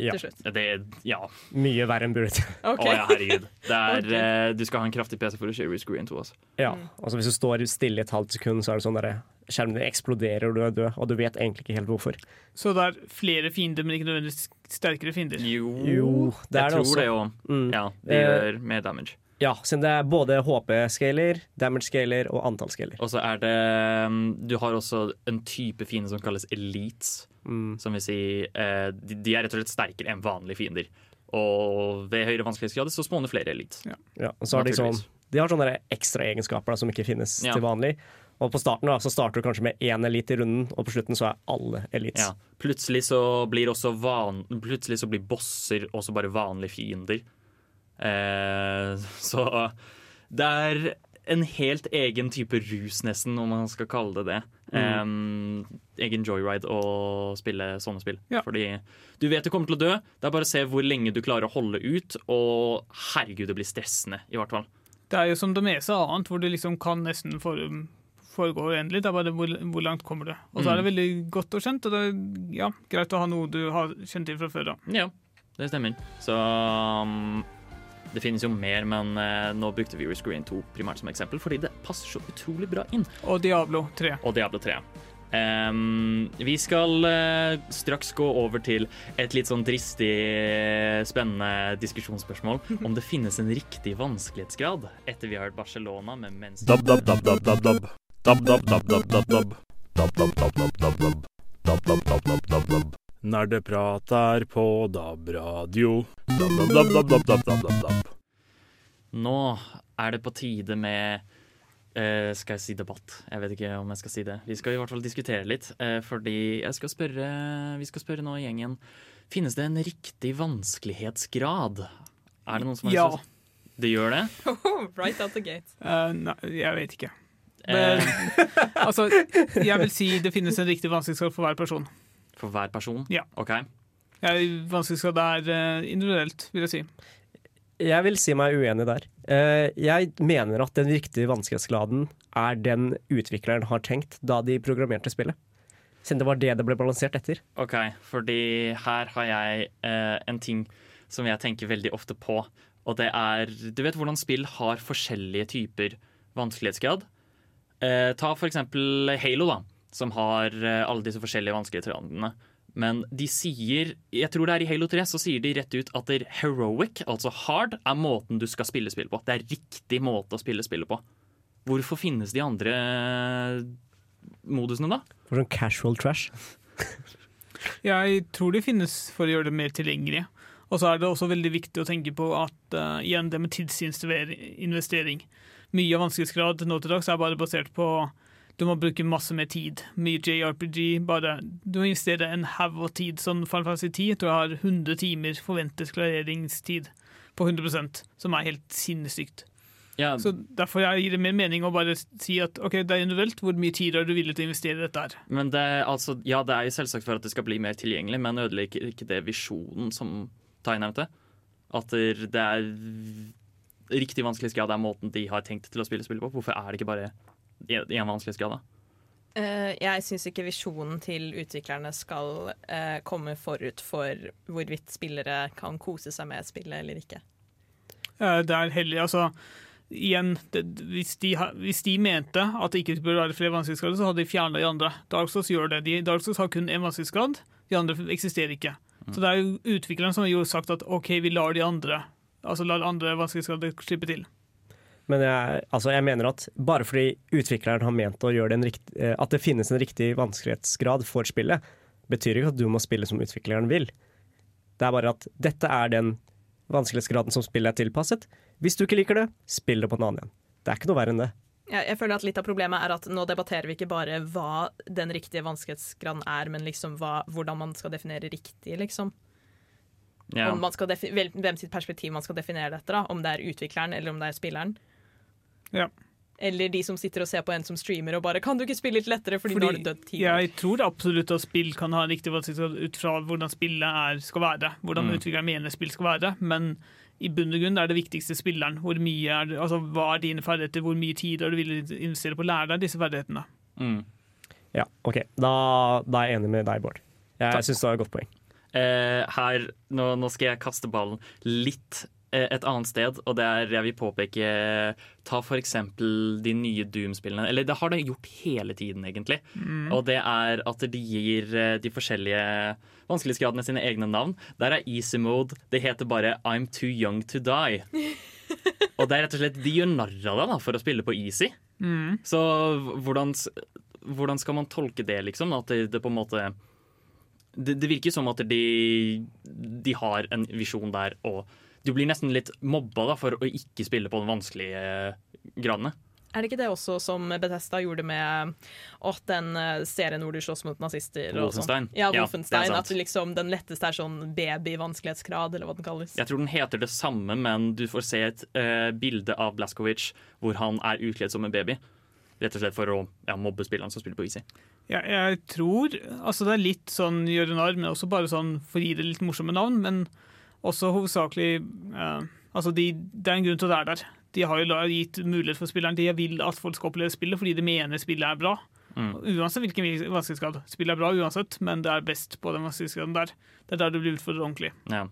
Speaker 4: Ja.
Speaker 3: til slutt?
Speaker 2: Det er Ja.
Speaker 4: Mye verre enn Bullet.
Speaker 2: Å okay. oh, ja, herregud. Det er,
Speaker 3: okay.
Speaker 2: uh, du skal ha en kraftig PC for å kjøre Risk Green 2. Altså.
Speaker 4: Ja.
Speaker 3: Mm.
Speaker 4: Altså hvis du står stille i et halvt sekund, så er det sånn der skjermen din eksploderer, og du er død. Og du vet egentlig ikke helt hvorfor.
Speaker 5: Så det er flere fiender, men ikke nødvendigvis sterkere fiender.
Speaker 2: Jo,
Speaker 4: Jo, det er
Speaker 2: jeg
Speaker 4: det
Speaker 2: tror
Speaker 4: også.
Speaker 2: det òg.
Speaker 4: Mm.
Speaker 2: Ja, det
Speaker 4: Eh,
Speaker 2: gjør mer damage.
Speaker 4: Ja, siden det er både HP-scaler, damage-scaler og antall-scaler.
Speaker 2: Og så er det mm, Du har også en type fiende som kalles elites.
Speaker 4: Mm.
Speaker 2: Som vil si eh, de, de er rett og slett sterkere enn vanlige fiender. Og ved høyere vanskelighetsgrad så spåner flere elites.
Speaker 4: Ja, og så har de, sånn, de har sånne ekstra egenskaper som ikke finnes
Speaker 2: Ja.
Speaker 4: til vanlig. Og på starten da, så starter du kanskje med én elite i runden, og på slutten så er alle elites.
Speaker 2: Ja. Plutselig så blir også van Plutselig så blir bosser også bare vanlige fiender. Eh, så det er en helt egen type rus, nesten, om man skal kalle det det.
Speaker 4: Mm.
Speaker 2: Eh, egen joyride å spille sånne spill.
Speaker 5: Ja.
Speaker 2: Fordi du vet du kommer til å dø. Det er bare å se hvor lenge du klarer å holde ut, og herregud, det blir stressende, i hvert fall.
Speaker 5: Det er jo som det meste annet, hvor du liksom kan nesten for, foregå uendelig. Det er bare hvor, hvor langt kommer du. Og så er det veldig godt og kjent, og det er ja, greit å ha noe du har kjent til fra før av.
Speaker 2: Ja, det stemmer. Så um, det finnes jo mer, men uh, nå brukte vi Rescreen 2 primært som eksempel, fordi det passer så utrolig bra inn.
Speaker 5: Og Diablo 3.
Speaker 2: Og Diablo 3. Um, vi skal uh, straks gå over til et litt sånn dristig, spennende diskusjonsspørsmål om det finnes en riktig vanskelighetsgrad etter vi har hørt Barcelona med mens...
Speaker 9: Dab, dab, dab, Nerdeprat er på DAB-radio.
Speaker 2: Nå er det på tide med eh, Skal jeg si debatt? Jeg vet ikke om jeg skal si det. Vi skal i hvert fall diskutere litt, eh, fordi jeg skal spørre, vi skal spørre nå gjengen Finnes det en riktig vanskelighetsgrad? Er det noen som har
Speaker 5: Ja.
Speaker 2: Det gjør det?
Speaker 3: right out the gate.
Speaker 5: Eh, nei, jeg vet ikke.
Speaker 2: Eh,
Speaker 5: Men altså, jeg vil si det finnes en riktig vanskelighetsgrad for hver person.
Speaker 2: for hver person?
Speaker 5: Ja.
Speaker 2: OK.
Speaker 5: Ja, vanskelighetsgrad er eh, individuelt, vil jeg si.
Speaker 4: Jeg vil si meg uenig der. Eh, Jeg mener at den riktige vanskelighetsgraden er den utvikleren har tenkt da de programmerte spillet. Siden det var det det ble balansert etter.
Speaker 2: Ok, fordi her har jeg eh, en ting som jeg tenker veldig ofte på. Og det er Du vet hvordan spill har forskjellige typer vanskelighetsgrad? Eh, ta for eksempel Halo, da. Som har eh, alle disse forskjellige vanskelige trendene Men de sier Jeg tror det er i Halo 3 så sier de rett ut at det heroic, altså hard, er måten du skal spille spill på. Det er riktig måte å spille spillet på. Hvorfor finnes de andre modusene, da?
Speaker 4: For sånn casual trash.
Speaker 5: Jeg tror de finnes for å gjøre det mer tilgjengelig. Og så er det også veldig viktig å tenke på at uh, igjen det med tidsinvestering. Mye av vanskelighetsgrad nå til dags er bare basert på du må bruke masse mer tid. Mye JRPG. bare Du må investere en haug av tid. Sånn Final Fantasy 10 tror jeg har 100 timer forventet klareringstid på 100 som er helt sinnssykt.
Speaker 2: Ja,
Speaker 5: Så Derfor gir det mer mening å bare si at ok, det er individuelt. Hvor mye tid er du villig til å investere i dette her?
Speaker 2: men det, altså, ja, det er jo selvsagt for at det skal bli mer tilgjengelig, men ødelegger ikke det visjonen som Tai nevnte? At det er riktig vanskelighetsgrad er måten de har tenkt til å spille spillet på? Hvorfor er det ikke bare en vanskelighetsgrad, da?
Speaker 3: Uh, jeg syns ikke visjonen til utviklerne skal uh, komme forut for hvorvidt spillere kan kose seg med spillet eller ikke.
Speaker 5: Eh, Det er heller, altså Igjen, det, hvis, de, hvis de mente at det ikke burde være flere vanskelighetsgrader, så hadde de fjerna de andre. Dark Souls gjør det. De, Dark Souls har kun én vanskelighetsgrad, de andre eksisterer ikke. Så det er jo utvikleren som har jo sagt at OK, vi lar de andre Altså lar andre vanskelighetsgrader slippe til.
Speaker 4: Men jeg, altså jeg mener at bare fordi utvikleren har ment å gjøre det en rikt, eh, at det finnes en riktig vanskelighetsgrad for spillet, betyr ikke at du må spille som utvikleren vil. Det er bare at dette er den vanskelighetsgraden som spillet er tilpasset. Hvis du ikke liker det, spill det på en annen igjen. Det er ikke noe verre enn det.
Speaker 3: Jeg, jeg føler at Litt av problemet er at nå debatterer vi ikke bare hva den riktige vanskelighetsgraden er, men liksom hva, hvordan man skal definere riktig, liksom.
Speaker 2: Ja.
Speaker 3: Om man skal hvem sitt perspektiv man skal definere dette, da. Om det er utvikleren eller om det er spilleren.
Speaker 5: Ja.
Speaker 3: Eller de som sitter og ser på en som streamer og bare 'Kan du ikke spille litt lettere, fordi, nå har du dødd ti
Speaker 5: jeg tror absolutt at spill kan ha riktig ut fra hvordan spillet er, skal være. Hvordan
Speaker 2: Mm.
Speaker 5: utvikleren mener spill skal være. Men i bunn og grunn er det viktigste spilleren. Hvor mye er altså, hva er dine ferdigheter? Hvor mye tid har du villet investere på å lære deg disse ferdighetene?
Speaker 2: Mm.
Speaker 4: Ja, OK. Da, da er jeg enig med deg, Bård. Jeg syns det var et godt poeng.
Speaker 2: Eh, her, nå, nå skal jeg kaste ballen litt eh, et annet sted, og det er jeg vil påpeke Ta for eksempel de nye Doom-spillene. Eller det har det gjort hele tiden, egentlig. Og det er at de gir eh, de forskjellige vanskelighetsgradene sine egne navn. Der er easy mode. Det heter bare I'm too young to die. og det er rett og slett De gjør narr av deg for å spille på easy. Så hvordan, hvordan skal man tolke det, liksom? At det, det på en måte det, det virker som at de, de har en visjon der, og du blir nesten litt mobba da, for å ikke spille på den vanskelige eh, gradene.
Speaker 3: Er det ikke det også som Bethesda gjorde med åh, den eh, serien hvor du slåss mot nazister?
Speaker 2: Wolfenstein.
Speaker 3: Ja,
Speaker 2: Ja, det
Speaker 3: Wolfenstein.
Speaker 2: sant.
Speaker 3: at liksom, den letteste er sånn baby-vanskelighetsgrad, eller hva den kalles.
Speaker 2: Jeg tror den heter det samme, men du får se et uh, bilde av Blaskovic hvor han er utkledd som en baby. Rett og slett for å ja, mobbe spillerne som spiller på Easy.
Speaker 5: Ja, jeg tror Altså, det er litt sånn gjøre narr, men også bare sånn for å gi det litt morsomme navn. Men også hovedsakelig eh, Altså, de, det er en grunn til at det er der. De har jo gitt mulighet for spilleren. De vil at folk skal oppleve spillet fordi de mener spillet er bra. Uansett hvilken vanskelighetsgrad. Spillet er bra uansett, men det er best på den vanskelighetsgraden der. Det er der du blir utfordret ordentlig.
Speaker 2: Ja.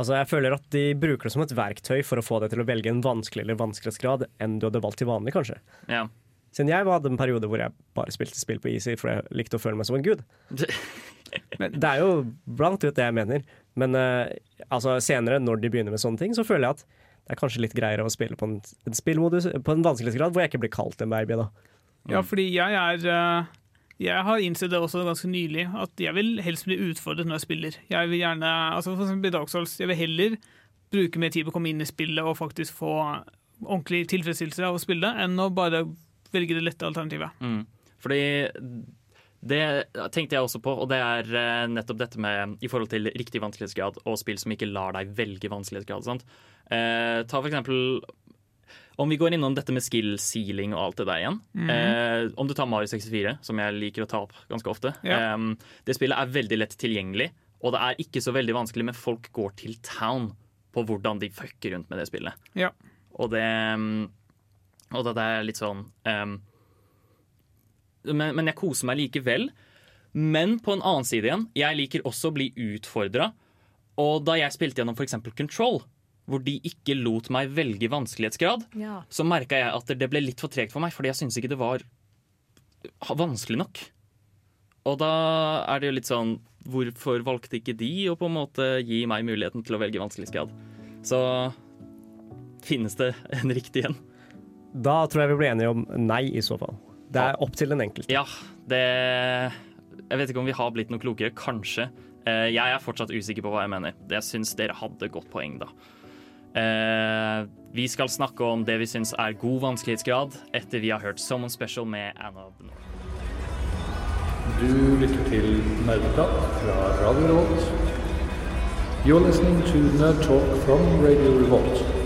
Speaker 4: Altså, jeg føler at de bruker det som et verktøy for å få deg til å velge en vanskeligere vanskelighetsgrad enn du hadde valgt til vanlig, kanskje.
Speaker 2: ja.
Speaker 4: Siden jeg hadde en periode hvor jeg bare spilte spill på easy fordi jeg likte å føle meg som en gud. Det er jo blant ut det jeg mener. Men uh, altså, senere, når de begynner med sånne ting, så føler jeg at det er kanskje litt greiere å spille på en, en spillmodus på en vanskelighetsgrad hvor jeg ikke blir kalt en baby. da.
Speaker 5: Ja, fordi jeg er eh, Jeg har innsett det også ganske nylig, at jeg vil helst bli utfordret når jeg spiller. Jeg vil gjerne, altså for eksempel i Dark Souls, jeg vil heller bruke mer tid på å komme inn i spillet og faktisk få ordentlig tilfredsstillelse av å spille, enn å bare velge det lette alternativet.
Speaker 2: Mm. Fordi det tenkte jeg også på, og det er eh, nettopp dette med i forhold til riktig vanskelighetsgrad og spill som ikke lar deg velge vanskelighetsgrad. Sant? Eh, ta for eksempel om vi går innom dette med skill sealing og alt det der igjen. eh, om du tar Mario 64, som jeg liker å ta opp ganske ofte.
Speaker 5: Ja.
Speaker 2: eh, det spillet er veldig lett tilgjengelig, og det er ikke så veldig vanskelig, men folk går til town på hvordan de fucker rundt med det spillet.
Speaker 5: Ja.
Speaker 2: Og det mm, Og det er litt sånn um, men, men jeg koser meg likevel. Men på en annen side igjen, jeg liker også å bli utfordra. Og da jeg spilte gjennom f.eks. Control, hvor de ikke lot meg velge vanskelighetsgrad,
Speaker 3: Ja.
Speaker 2: så merka jeg at det ble litt for tregt for meg, fordi jeg syntes ikke det var vanskelig nok. Og da er det jo litt sånn hvorfor valgte ikke de å på en måte gi meg muligheten til å velge vanskelighetsgrad? Så finnes det en riktig en?
Speaker 4: Da tror jeg vi blir enige om nei, i så fall. Det er opp til den enkelte.
Speaker 2: Ja, det Jeg vet ikke om vi har blitt noe klokere. Kanskje. Eh, Jeg er fortsatt usikker på hva jeg mener. Jeg syns dere hadde godt poeng, da. Eh, Vi skal snakke om det vi syns er god vanskelighetsgrad, etter vi har hørt Someone Special med Anna Bnor.
Speaker 10: Du lytter til Nerdeprat fra Radio Revolt. You're listening to Nerd Talk from Radio Revolt.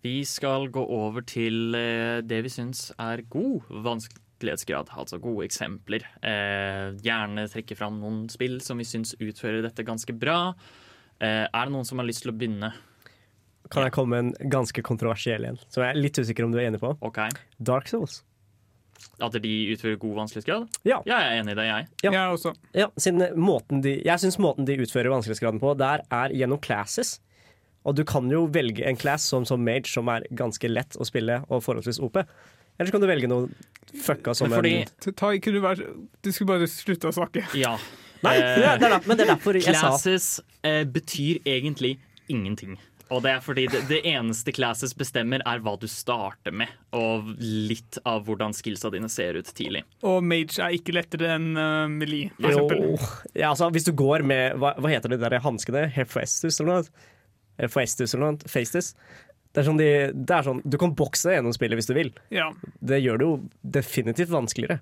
Speaker 2: Vi skal gå over til eh, det vi syns er god vanskelighetsgrad, altså gode eksempler. Eh, gjerne trekke fram noen spill som vi syns utfører dette ganske bra. Eh, er det noen som har lyst til å begynne?
Speaker 4: Kan jeg komme med en ganske kontroversiell en, som jeg er litt usikker om du er enig på?
Speaker 2: OK.
Speaker 4: Dark Souls.
Speaker 2: At de utfører god vanskelighetsgrad?
Speaker 4: Ja.
Speaker 2: Jeg er enig i det, jeg.
Speaker 4: Ja.
Speaker 5: Jeg også.
Speaker 4: Ja, siden måten de, jeg syns måten de utfører vanskelighetsgraden på, der er gjennom classes. Og du kan jo velge en class som, som mage som er ganske lett å spille og forholdsvis OP. Eller så kan du velge noe fucka som
Speaker 2: fordi
Speaker 4: en
Speaker 5: Ta- du, være, du skulle bare slutte å snakke.
Speaker 2: Ja.
Speaker 4: Nei,
Speaker 2: Eh,
Speaker 4: det er, er, der- men det er derfor jeg sa
Speaker 2: Classes eh, betyr egentlig ingenting. Og det er fordi det, det eneste classes bestemmer, er hva du starter med, og litt av hvordan skillsa dine ser ut tidlig.
Speaker 5: Og mage er ikke lettere enn uh, melee, for
Speaker 4: jo,
Speaker 5: eksempel.
Speaker 4: ja, altså, Hvis du går med Hva, hva heter de der hanskene? Hephaestus eller noe? Hephaestus eller noe? Faestus? Det er, sånn de, det er sånn Du kan bokse gjennom spillet hvis du vil.
Speaker 5: Ja.
Speaker 4: Det gjør det jo definitivt vanskeligere.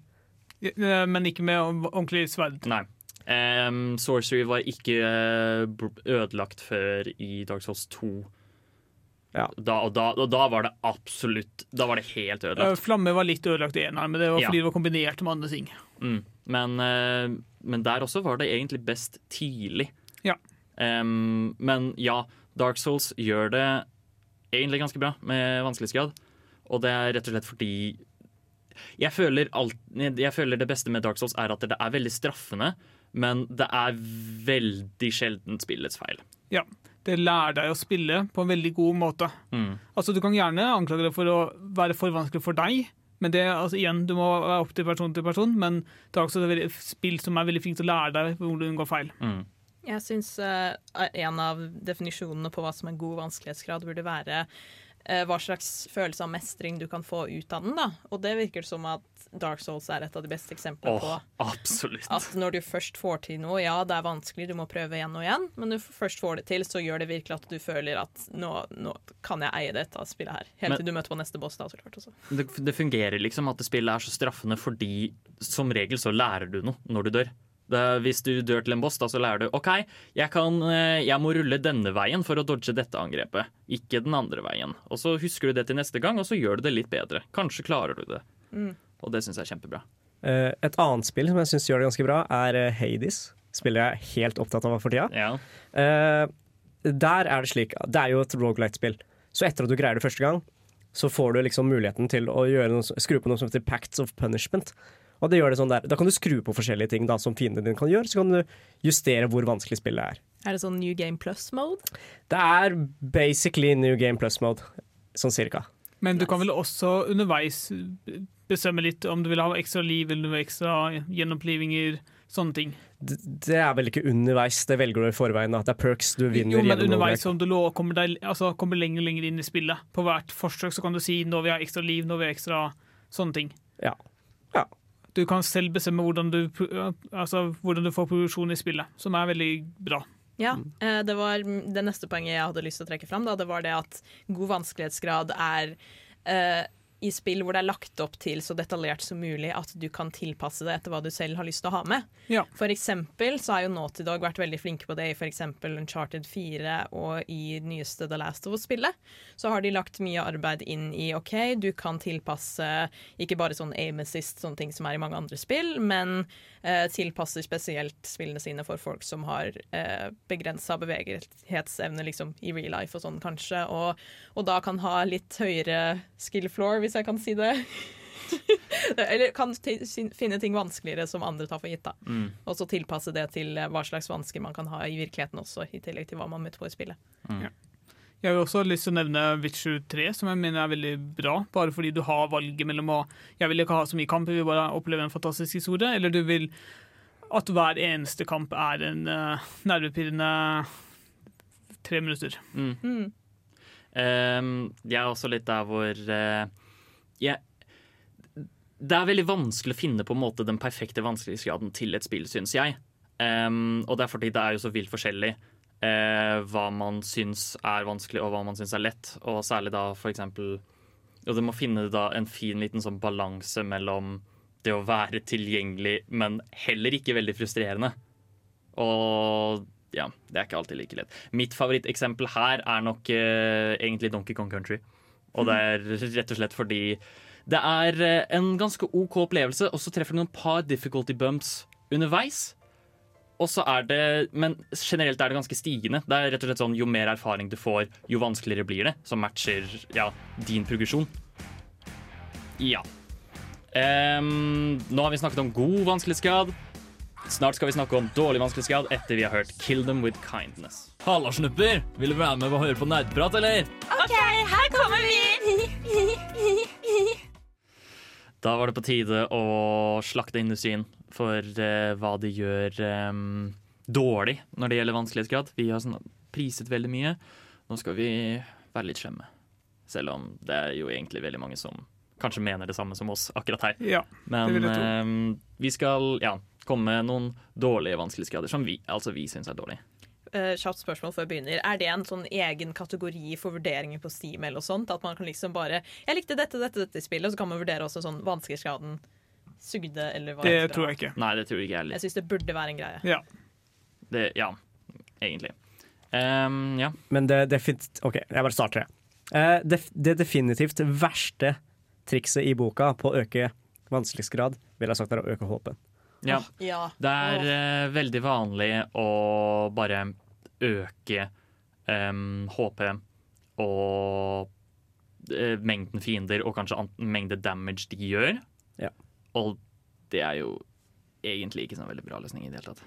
Speaker 5: Ja, Men ikke med ordentlig sverd.
Speaker 2: Nei. Um, sorcery var ikke eh, ødelagt før i Dark Souls 2.
Speaker 4: Ja.
Speaker 2: Da, og, da, og da var det absolutt Da var det helt
Speaker 5: Eh,
Speaker 2: ødelagt.
Speaker 5: Flamme var litt ødelagt i eneren, men det var
Speaker 2: Ja.
Speaker 5: fordi det var kombinert med andre ting.
Speaker 2: Mm. Men, eh, men der også var det egentlig best tidlig.
Speaker 5: Ja.
Speaker 2: Um, men ja, Dark Souls gjør det egentlig ganske bra med vanskelighetsgrad. Og det er rett og slett fordi jeg føler, alt, jeg føler det beste med Dark Souls er at det er veldig straffende, men det er veldig sjelden spillets feil.
Speaker 5: Ja. Det lærer deg å spille på en veldig god måte.
Speaker 2: Mm.
Speaker 5: Altså, Du kan gjerne anklage det for å være for vanskelig for deg, men det, altså, igjen, du må være opp til person til person. Men det er også et spill som er veldig flink til å lære deg hvor du unngår feil.
Speaker 2: Mm.
Speaker 3: Jeg syns en av definisjonene på hva som er god vanskelighetsgrad, burde være uh, hva slags følelse av mestring du kan få ut av den. da. Og det virker som at Dark Souls er et av de beste eksemplene
Speaker 2: Åh,
Speaker 3: på
Speaker 2: absolutt.
Speaker 3: at når du først får til noe, ja, det er vanskelig, du må prøve igjen og igjen, men når du først får det til, så gjør det virkelig at du føler at nå, nå kan jeg eie dette spillet her. Helt
Speaker 2: Men-
Speaker 3: til du møter på neste boss, da, så klart også.
Speaker 2: Det, det fungerer liksom at det spillet er så straffende fordi som regel så lærer du noe når du dør. Det, hvis du dør til en boss, da så lærer du OK, jeg, kan, eh, jeg må rulle denne veien for å dodge dette angrepet, ikke den andre veien. Og så husker du det til neste gang, og så gjør du det litt bedre. Kanskje klarer du det.
Speaker 3: Mm.
Speaker 2: Og det syns jeg er kjempebra.
Speaker 4: Eh, et annet spill som jeg syns gjør det ganske bra, er eh, Hades. Spiller jeg helt opptatt av for tida.
Speaker 2: Ja.
Speaker 4: Eh, der er det slik Det er jo et roguelite-spill. Så etter at du greier det første gang, så får du liksom muligheten til å gjøre noe, skru på noe som heter Pacts of Punishment. Og det gjør det sånn der Da kan du skru på forskjellige ting da, som fiendene dine kan gjøre, så kan du justere hvor vanskelig spillet er.
Speaker 3: Er det sånn New Game Plus-mode?
Speaker 4: Det er basically New Game Plus mode, sånn cirka.
Speaker 5: Men du kan vel også underveis bestemme litt om du vil ha ekstra liv eller ekstra gjenopplivinger, sånne ting.
Speaker 4: Det, det er vel ikke underveis, det velger du i forveien. da Det er perks du vinner
Speaker 5: Jo, men underveis om du lå, kommer, deg, altså, kommer lenger og lenger inn i spillet. På hvert forsøk så kan du si 'nå vil jeg ekstra liv', 'nå vil jeg ekstra sånne ting'.
Speaker 4: Ja.
Speaker 5: Du kan selv bestemme hvordan du, altså, hvordan du får produksjon i spillet, som er veldig bra.
Speaker 3: Ja, eh, det var det neste poenget jeg hadde lyst til å trekke fram. Da. Det var det at god vanskelighetsgrad er eh, i spill hvor det er lagt opp til så detaljert som mulig at du kan tilpasse det etter hva du selv har lyst til å ha med.
Speaker 5: Ja.
Speaker 3: For eksempel så har jo Naughty Dog vært veldig flinke på det i eksempel Uncharted 4 og i nyeste The Last of Us-spillet. Så har de lagt mye arbeid inn i OK, du kan tilpasse ikke bare sånn aim assist, sånne ting som er i mange andre spill, men tilpasser spesielt spillene sine for folk som har eh, begrensa bevegelighetsevne liksom, i real life og sånn, kanskje, og, og da kan ha litt høyere skill floor, hvis jeg kan si det. Eller kan finne ting vanskeligere som andre tar for gitt. da.
Speaker 2: Mm.
Speaker 3: Og så tilpasse det til eh, hva slags vansker man kan ha i virkeligheten også, i tillegg til hva man møter på i spillet.
Speaker 5: Jeg vil også ha lyst til å nevne Witcher 3, som jeg mener er veldig bra. Bare fordi du har valget mellom å Jeg vil ikke ha så mye kamp, jeg vil bare oppleve en fantastisk historie. Eller du vil at hver eneste kamp er en uh, nervepirrende tre minutter.
Speaker 2: Mm.
Speaker 3: Mm.
Speaker 2: Um, jeg er også litt der hvor uh, jeg, Det er veldig vanskelig å finne på en måte den perfekte vanskelighetsgraden til et spill, syns jeg. Um, og det er fordi det er jo så vilt forskjellig eh, hva man syns er vanskelig, og hva man syns er lett. Og særlig da eksempel Og du må finne da en fin liten sånn balanse mellom det å være tilgjengelig, men heller ikke veldig frustrerende. Og ja, det er ikke alltid like lett. Mitt favoritteksempel her er nok eh, egentlig Donkey Kong Country. Og det er rett og slett fordi det er eh, en ganske OK opplevelse, og så treffer du noen par difficulty bumps underveis. Og så er det, Men generelt er det ganske stigende. Det er rett og slett sånn, Jo mer erfaring du får, jo vanskeligere blir det. Som matcher ja, din progresjon. Ja. Um, nå har vi snakket om god vanskelighetsgrad. Snart skal vi snakke om dårlig vanskelighetsgrad etter vi har hørt 'Kill Them With Kindness'.
Speaker 1: Halla, snupper! Vil du være med og høre på nerdprat, eller?
Speaker 8: OK, her kommer vi!
Speaker 2: Da var det på tide å slakte industrien for uh, hva de gjør um, dårlig når det gjelder vanskelighetsgrad. Vi har sånn priset veldig mye. Nå skal vi være litt slemme. Selv om det er jo egentlig veldig mange som kanskje mener det samme som oss akkurat her.
Speaker 5: Ja,
Speaker 2: Men eh, vi skal ja, komme med noen dårlige vanskelighetsgrader som vi, altså vi syns er dårlige.
Speaker 3: Eh, kjapt spørsmål før jeg begynner. Er det en sånn egen kategori for vurderinger på Steam? eller sånt? At man kan liksom bare Jeg likte dette, dette, dette spillet, og så kan man vurdere også sånn vanskelighetsgraden. Sugde eller var
Speaker 5: Det tror jeg ikke.
Speaker 2: Nei, det tror ikke jeg heller.
Speaker 3: Jeg syns det burde være en greie.
Speaker 5: Ja.
Speaker 2: Det, ja, egentlig. Um, ja.
Speaker 4: Men det definitivt OK, jeg bare starter. jeg. Uh, det, det definitivt verste trikset i boka på å øke vanskelighetsgrad, vil jeg sagt er å øke håpen.
Speaker 2: ja.
Speaker 3: Ja.
Speaker 2: Det er uh, veldig vanlig å bare øke um, HP og uh, mengden fiender og kanskje an mengde damage de gjør.
Speaker 4: Ja.
Speaker 2: Og det er jo egentlig ikke sånn veldig bra løsning i det hele tatt.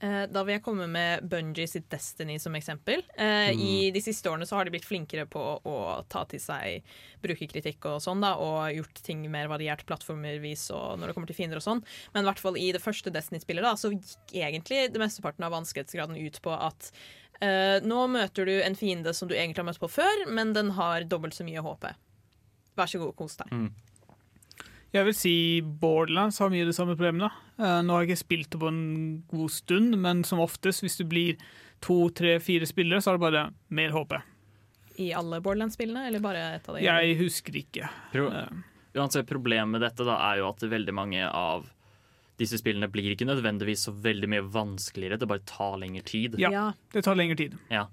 Speaker 3: Eh, Da vil jeg komme med Bungie sitt Destiny som eksempel. Eh, I de siste årene så har de blitt flinkere på å ta til seg brukerkritikk og sånn, da, og gjort ting mer variert plattformervis og når det kommer til fiender og sånn. Men i hvert fall i det første Destiny-spillet da, så gikk egentlig det mesteparten av vanskelighetsgraden ut på at uh, nå møter du en fiende som du egentlig har møtt på før, men den har dobbelt så mye HP. Vær så god, kos deg.
Speaker 5: Jeg vil si Borderlands har mye av de samme problemene. Eh, nå har jeg ikke spilt det på en god stund, men som oftest, hvis du blir to, tre, fire spillere, så er det bare mer HP.
Speaker 3: I alle Borderlands-spillene, eller bare et av dem?
Speaker 5: Jeg husker ikke.
Speaker 2: Pro
Speaker 5: Eh,
Speaker 2: Uansett, Problemet med dette da er jo at veldig mange av disse spillene blir ikke nødvendigvis så veldig mye vanskeligere. Det bare tar lengre tid.
Speaker 5: Ja.
Speaker 3: Ja.
Speaker 5: Det tar lengre tid.
Speaker 2: Ja.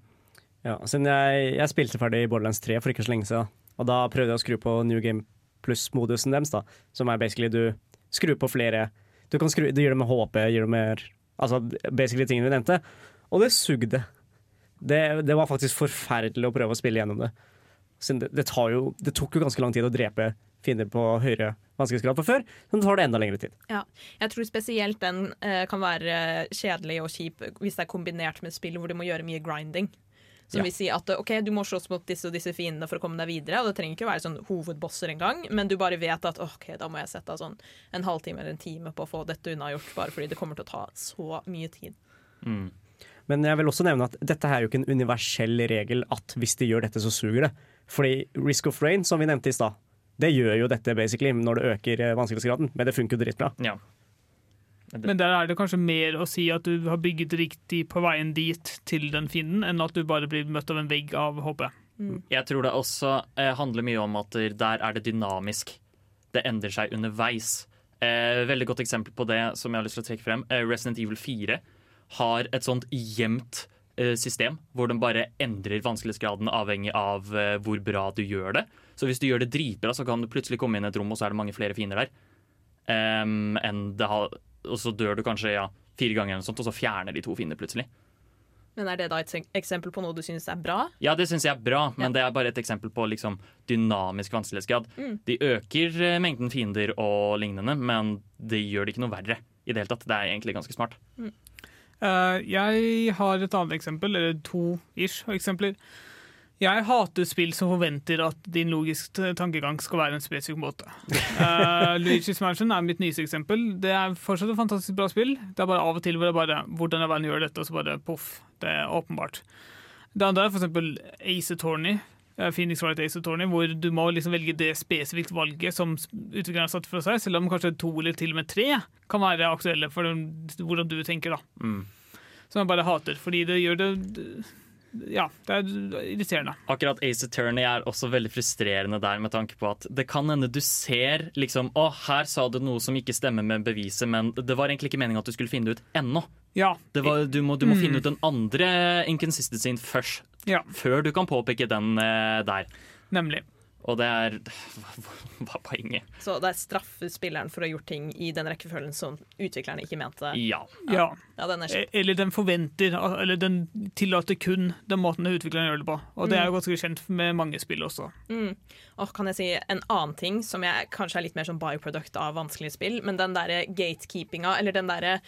Speaker 4: Ja, siden jeg, jeg spilte ferdig i Borderlands 3 for ikke så lenge siden, og da prøvde jeg å skru på New Game Plus-modusen deres, da, som er basically du skrur på flere Du kan skru, du gjør det med HP, gjør det med Altså basically tingene vi nevnte, og det sugde. Det, det var faktisk forferdelig å prøve å spille gjennom det. Det, det, jo, det tok jo ganske lang tid å drepe fiender på høyere vanskelighetsgrad fra før, men det tar det enda lengre tid.
Speaker 3: Ja, jeg tror spesielt den uh, kan være kjedelig og kjip hvis det er kombinert med spill hvor du må gjøre mye grinding. Som
Speaker 4: Ja.
Speaker 3: vil si at ok, du må slåss mot disse og disse fiendene for å komme deg videre. Og det trenger ikke være sånn hovedbosser engang, men du bare vet at ok, da må jeg sette av sånn en halvtime eller en time på å få dette unnagjort, bare fordi det kommer til å ta så mye tid.
Speaker 2: Mm.
Speaker 4: Men jeg vil også nevne at dette her er jo ikke en universell regel at hvis de gjør dette, så suger det. Fordi Risk of Rain, som vi nevnte i stad, det gjør jo dette basically når det øker eh, vanskelighetsgraden, men det funker jo dritbra.
Speaker 2: ja.
Speaker 5: Men der er det kanskje mer å si at du har bygget riktig på veien dit til den fienden, enn at du bare blir møtt av en vegg av HP.
Speaker 2: Jeg tror det også eh, handler mye om at der er det dynamisk. Det endrer seg underveis. Eh, veldig godt eksempel på det som jeg har lyst til å trekke frem. Eh, Resident Evil 4 har et sånt gjemt eh, system, hvor den bare endrer vanskelighetsgraden avhengig av eh, hvor bra du gjør det. Så hvis du gjør det dritbra, så kan du plutselig komme inn i et rom, og så er det mange flere fiender der. Um, enn det har, og så dør du kanskje ja, fire ganger, eller noe sånt, og så fjerner de to fiender plutselig.
Speaker 3: Men er det da et eksempel på noe du syns er bra?
Speaker 2: Ja, det syns jeg er bra, men
Speaker 3: Ja.
Speaker 2: det er bare et eksempel på liksom, dynamisk vanskelighetsgrad.
Speaker 3: Mm.
Speaker 2: De øker eh, mengden fiender og lignende, men det gjør det ikke noe verre i det hele tatt. Det er egentlig ganske smart.
Speaker 5: Eh, jeg har et annet eksempel, eller to ish eksempler. Jeg hater spill som forventer at din logiske tankegang skal være en spesifikk måte. Uh, Luigi's Mansion er mitt nyeste eksempel. Det er fortsatt et fantastisk bra spill. Det er bare av og til hvor det bare Hvordan i verden gjør dette? Og så bare poff. Det er åpenbart. Det andre er eksempel Ace Attorney. eh, Phoenix Wright Ace Attorney, hvor du må liksom velge det spesifikt valget som utvikleren har satt for seg, selv om kanskje to eller til og med tre kan være aktuelle for den- hvordan du tenker. da.
Speaker 2: Mm.
Speaker 5: Som jeg bare hater, fordi det gjør det Ja, det er irriterende.
Speaker 2: Akkurat Ace Attorney er også veldig frustrerende der, med tanke på at det kan hende du ser liksom Å, her sa du noe som ikke stemmer med beviset, men det var egentlig ikke meningen at du skulle finne det ut ennå.
Speaker 5: Ja.
Speaker 2: Det var, du må, du må
Speaker 5: Mm.
Speaker 2: finne ut den andre inconsistencyen først.
Speaker 5: Ja.
Speaker 2: Før du kan påpeke den eh, der.
Speaker 5: Nemlig.
Speaker 2: Og det er Hva er poenget?
Speaker 3: Så det er straffer spilleren for å ha gjort ting i den rekkefølgen som utviklerne ikke mente.
Speaker 2: Ja.
Speaker 5: Ja.
Speaker 3: Ja, den er.
Speaker 5: E- Eller den forventer, eller den tillater kun den måten utvikleren gjør det på. Og det er jo
Speaker 3: Mm.
Speaker 5: ganske kjent med mange spill også.
Speaker 3: Mm. Og kan jeg si en annen ting som jeg kanskje er litt mer som byproduct av vanskelige spill, men den derre gatekeepinga, eller den derre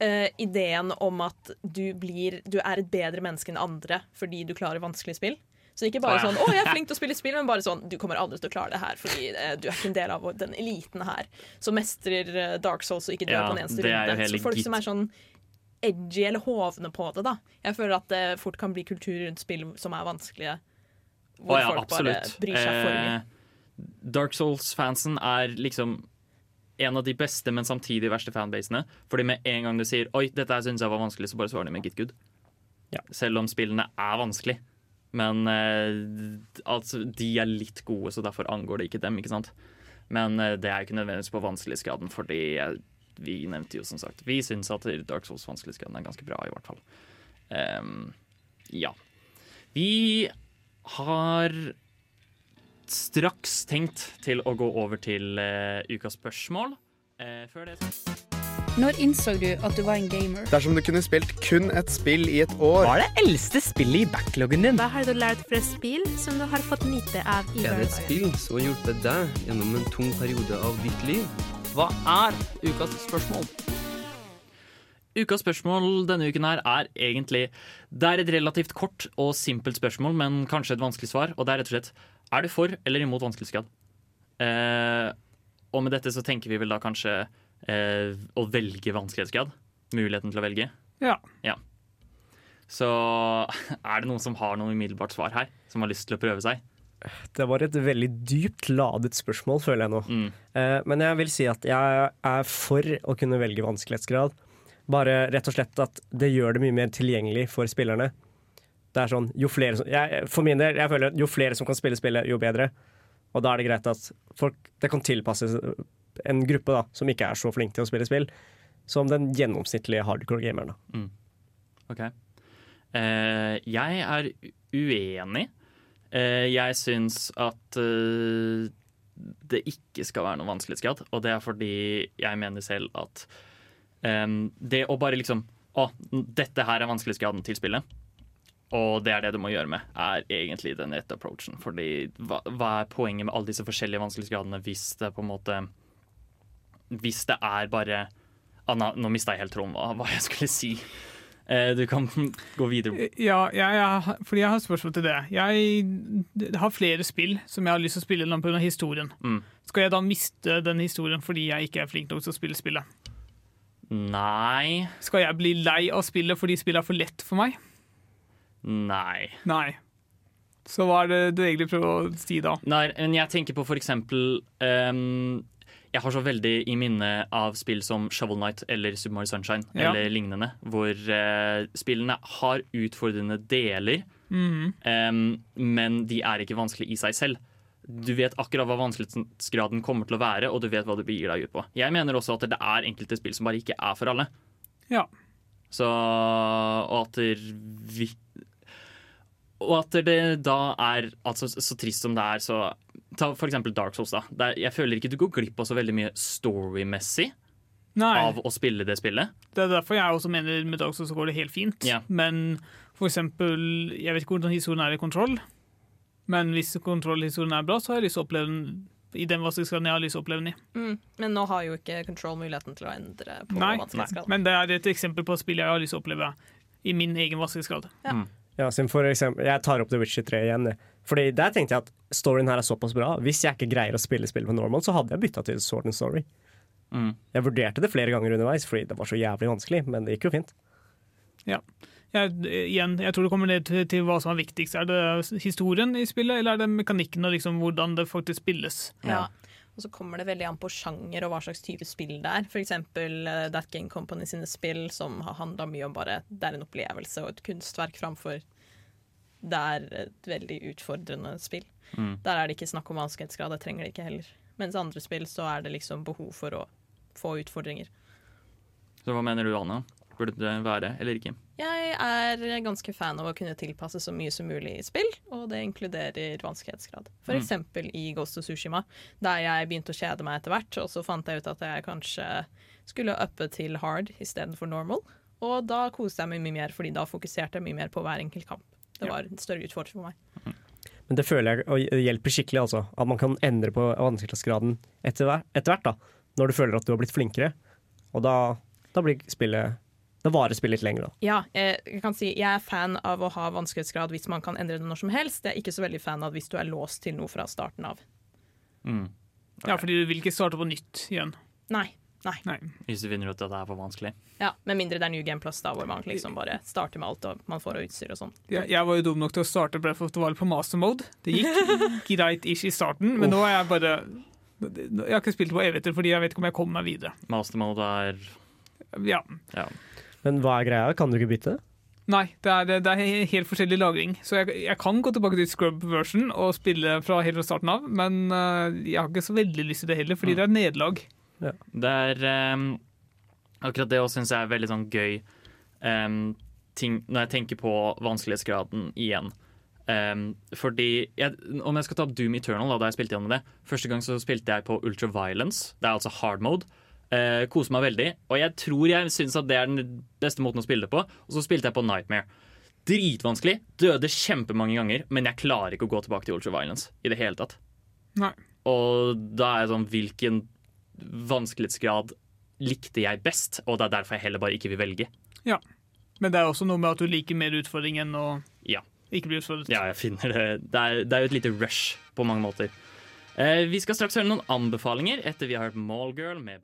Speaker 3: Uh, ideen om at du blir Du er et bedre menneske enn andre fordi du klarer vanskelige spill. Så ikke bare sånn 'Å, jeg er flink til å spille spill', men bare sånn 'Du kommer aldri til å klare det her fordi eh, du er ikke en del av den eliten her som mestrer eh, Dark Souls og ikke dør
Speaker 2: Ja,
Speaker 3: på den eneste
Speaker 2: det er jo
Speaker 3: runde'.
Speaker 2: hele
Speaker 3: Så folk
Speaker 2: git.
Speaker 3: som er sånn edgy eller hovne på det, da. Jeg føler at det fort kan bli kultur rundt spill som er vanskelige. Hvor
Speaker 2: Å ja,
Speaker 3: folk
Speaker 2: absolutt.
Speaker 3: bare bryr seg for mye.
Speaker 2: Eh, Dark Souls-fansen er liksom en av de beste, men samtidig verste fanbasene. Fordi med en gang du sier 'oi, dette her syns jeg var vanskelig', så bare svarer de med 'get good'. Selv om spillene er vanskelig. Men eh, altså, de er litt gode, så derfor angår det ikke dem. ikke sant? Men eh, det er ikke nødvendigvis på vanskelighetsgraden, fordi eh, vi nevnte jo som sagt Vi syns at Dark Souls vanskelighetsgraden er ganske bra, i hvert fall. Um, ja. Vi har straks tenkt til å gå over til eh, ukas spørsmål. Eh, før det
Speaker 11: Når innså du at du var en gamer?
Speaker 12: Dersom du kunne spilt kun et spill i et år
Speaker 13: Hva er det eldste spillet i backloggen din?
Speaker 8: Hva har du lært fra spill som du har fått nyte av i
Speaker 14: Er det et spill som har hjulpet deg gjennom en tung periode av ditt liv?
Speaker 2: Hva er ukas spørsmål? Ukas spørsmål denne uken her er egentlig Det er et relativt kort og simpelt spørsmål, men kanskje et vanskelig svar. Og det er rett og slett Er du for eller imot vanskelighetsgrad? Eh, og med dette så tenker vi vel da kanskje å velge vanskelighetsgrad. Muligheten til å velge.
Speaker 5: Ja.
Speaker 2: Ja. Så er det noen som har noe umiddelbart svar her? Som har lyst til å prøve seg?
Speaker 4: Det var et veldig dypt ladet spørsmål, føler jeg nå. Eh, men jeg vil si at jeg er for å kunne velge vanskelighetsgrad. Bare rett og slett at det gjør det mye mer tilgjengelig for spillerne. Det er sånn, jo flere som, jeg, For min del, jeg føler jo flere som kan spille spillet, jo bedre. Og da er det greit at folk, det kan tilpasses en gruppe da, som ikke er så flink til å spille spill, som den gjennomsnittlige hardcore gameren. Da.
Speaker 2: Mm. OK. Eh, jeg er uenig. Eh, jeg syns at eh, det ikke skal være noe vanskelighetsgrad, og det er fordi jeg mener selv at em, det å bare liksom Å, dette her er vanskelighetsgraden til spillet. Og det er det du må gjøre med, er egentlig den rette approachen. Fordi hva, hva er poenget med alle disse forskjellige vanskelighetsgradene hvis det på en måte Hvis det er bare ah, Nå, nå mista jeg helt tråden hva, hva jeg skulle si. Eh, du kan gå videre.
Speaker 5: Ja, jeg, ja, fordi jeg har spørsmål til det. Jeg har flere spill som jeg har lyst til å spille pga. historien.
Speaker 2: Mm.
Speaker 5: Skal jeg da miste den historien fordi jeg ikke er flink nok til å spille spillet?
Speaker 2: Nei.
Speaker 5: Skal jeg bli lei av spillet fordi spillet er for lett for meg?
Speaker 2: Nei.
Speaker 5: Nei. Så hva er det du egentlig prøver å si da?
Speaker 2: Nei, men jeg tenker på for eksempel ehm, Jeg har så veldig i minne av spill som Shovel Knight eller Super Mario Sunshine
Speaker 5: Ja.
Speaker 2: eller lignende, hvor eh, spillene har utfordrende deler,
Speaker 5: mm
Speaker 2: -hmm. um, men de er ikke vanskelig i seg selv. Du vet akkurat hva vanskelighetsgraden kommer til å være, og du vet hva du begir deg ut på. Jeg mener også at det er enkelte spill som bare ikke er for alle.
Speaker 5: Ja.
Speaker 2: Så Og at vi Og at det da er altså, Så trist som det er, så Ta for eksempel Dark Souls. da Det er, Jeg føler ikke du går glipp av så veldig mye storymessig
Speaker 5: Nei.
Speaker 2: av å spille det spillet.
Speaker 5: Det er derfor jeg også mener med Dark Souls så går det helt fint.
Speaker 2: Yeah.
Speaker 5: Men for eksempel, jeg vet ikke hvordan historien er i kontroll, men hvis kontrollhistorien er bra, så har jeg lyst til å oppleve den i den vanskelighetsgraden jeg har lyst til å oppleve den i.
Speaker 3: Mm. Men nå har jo ikke Control muligheten til å endre på
Speaker 5: Nei,
Speaker 3: vanskelighetsgrad.
Speaker 5: men det er et eksempel på et spill jeg har lyst til å oppleve i min egen vanskelighetsgrad.
Speaker 3: Ja.
Speaker 2: Mm.
Speaker 4: Ja, for eksempel, jeg tar opp The Witcher 3 igjen. Fordi Der tenkte jeg at storyen her er såpass bra. Hvis jeg ikke greier å spille spillet på normal, så hadde jeg bytta til Sword and Story.
Speaker 2: Mm.
Speaker 4: Jeg vurderte det flere ganger underveis, fordi det var så jævlig vanskelig, men det gikk jo fint.
Speaker 5: Ja. Jeg, igjen, jeg tror det kommer ned til, til hva som er viktigst. Er det historien i spillet, eller er det mekanikken og liksom hvordan det faktisk spilles?
Speaker 3: Ja. Og så kommer det veldig an på sjanger og hva slags type spill det er. Eksempel uh, That Game Company sine spill som har handla mye om bare det er en opplevelse og et kunstverk framfor det er et veldig utfordrende spill.
Speaker 2: Mm.
Speaker 3: Der er det ikke snakk om vanskelighetsgrad, det trenger det ikke heller. Mens andre spill så er det liksom behov for å få utfordringer.
Speaker 2: Så hva mener du, Anna? Burde det være eller ikke?
Speaker 3: Jeg er ganske fan av å kunne tilpasse så mye som mulig i spill, og det inkluderer vanskelighetsgrad. For
Speaker 2: Mm.
Speaker 3: i Ghost of Sushima, der jeg begynte å kjede meg etter hvert, og så fant jeg ut at jeg kanskje skulle uppe til hard istedenfor normal. Og da koste jeg meg mye mer, fordi da fokuserte jeg mye mer på hver enkelt kamp. Det var en større utfordring for meg.
Speaker 4: Men det føler jeg og hjelper skikkelig, altså. At man kan endre på vanskelighetsgraden etter, hver- etter hvert, da. Når du føler at du har blitt flinkere. Og da, da blir spillet Da varer spillet litt lenger, da.
Speaker 3: Ja, eh, jeg kan si jeg er fan av å ha vanskelighetsgrad hvis man kan endre det når som helst. Jeg er ikke så veldig fan av hvis du er låst til noe fra starten av.
Speaker 2: Mm.
Speaker 5: Ja, fordi du vil ikke starte på nytt igjen.
Speaker 3: Nei. Nei.
Speaker 2: Hvis du finner ut at det er for vanskelig.
Speaker 3: Ja, Med mindre det er New Game Plus, da, hvor man liksom bare starter med alt og man får utstyr og sånn.
Speaker 5: Jeg, jeg var jo dum nok til å starte Breath of the Wild på master mode. Det gikk greit ish i starten, men nå er jeg bare Jeg har ikke spilt på evigheter fordi jeg vet ikke om jeg kommer meg videre.
Speaker 2: Mastermode er
Speaker 5: Ja.
Speaker 2: ja.
Speaker 4: Men hva er greia? Kan du ikke bytte det?
Speaker 5: Nei, det er, det er helt forskjellig lagring. Så jeg, jeg kan gå tilbake til scrub version og spille fra helt fra starten av, men øh, jeg har ikke så veldig lyst til det heller, fordi det er nederlag.
Speaker 2: Det er um, Akkurat det òg syns jeg er veldig sånn gøy um, ting når jeg tenker på vanskelighetsgraden igjen. Um, fordi jeg, Om jeg skal ta opp Doom Eternal, da, da jeg spilte gjennom det Første gang så spilte jeg på Ultra Violence. Det er altså hard mode. Uh, Koser meg veldig. Og jeg tror jeg syns at det er den beste måten å spille det på. Og så spilte jeg på Nightmare. Dritvanskelig. Døde kjempemange ganger, men jeg klarer ikke å gå tilbake til Ultra Violence i det hele tatt.
Speaker 5: Nei.
Speaker 2: Og da er jeg sånn Hvilken vanskelighetsgrad likte jeg best? Og det er derfor jeg heller bare ikke vil velge.
Speaker 5: Ja. Men det er også noe med at du liker mer utfordring enn å
Speaker 2: Ja.
Speaker 5: ikke bli utfordret.
Speaker 2: Ja, jeg finner det Det er, det er jo et lite rush på mange måter. Eh, vi skal straks høre noen anbefalinger etter vi har hørt Mallgirl med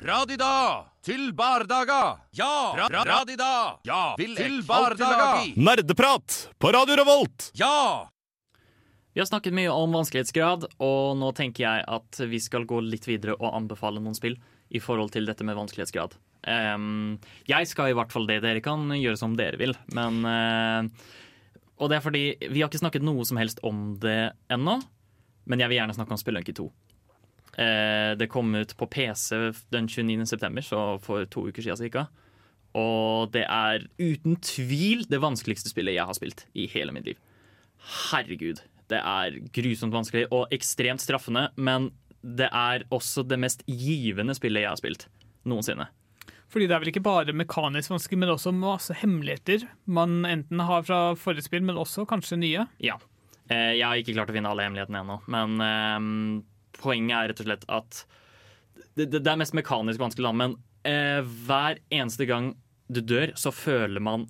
Speaker 15: Radida til bardaga. Ja! Ra ra radida. Ja! Vil til bardaga.
Speaker 9: Nerdeprat på Radio Revolt!
Speaker 15: Ja!
Speaker 2: Vi har snakket mye om vanskelighetsgrad, og nå tenker jeg at vi skal gå litt videre og anbefale noen spill i forhold til dette med vanskelighetsgrad. Um, jeg skal i hvert fall det. Dere kan gjøre som dere vil, men uh, Og det er fordi vi har ikke snakket noe som helst om det ennå, men jeg vil gjerne snakke om Spelunky 2. Eh, det kom ut på PC den 29. september, så for to uker siden cirka. Og det er uten tvil det vanskeligste spillet jeg har spilt i hele mitt liv. Herregud. Det er grusomt vanskelig og ekstremt straffende, men det er også det mest givende spillet jeg har spilt noensinne.
Speaker 5: Fordi det er vel ikke bare mekanisk vanskelig, men også masse hemmeligheter man enten har fra forrige spill, men også kanskje nye.
Speaker 2: Ja. Eh, Jeg har ikke klart å finne alle hemmelighetene ennå, men eh, poenget er rett og slett at det, det, er mest mekanisk vanskelig, da, men eh, hver eneste gang du dør, så føler man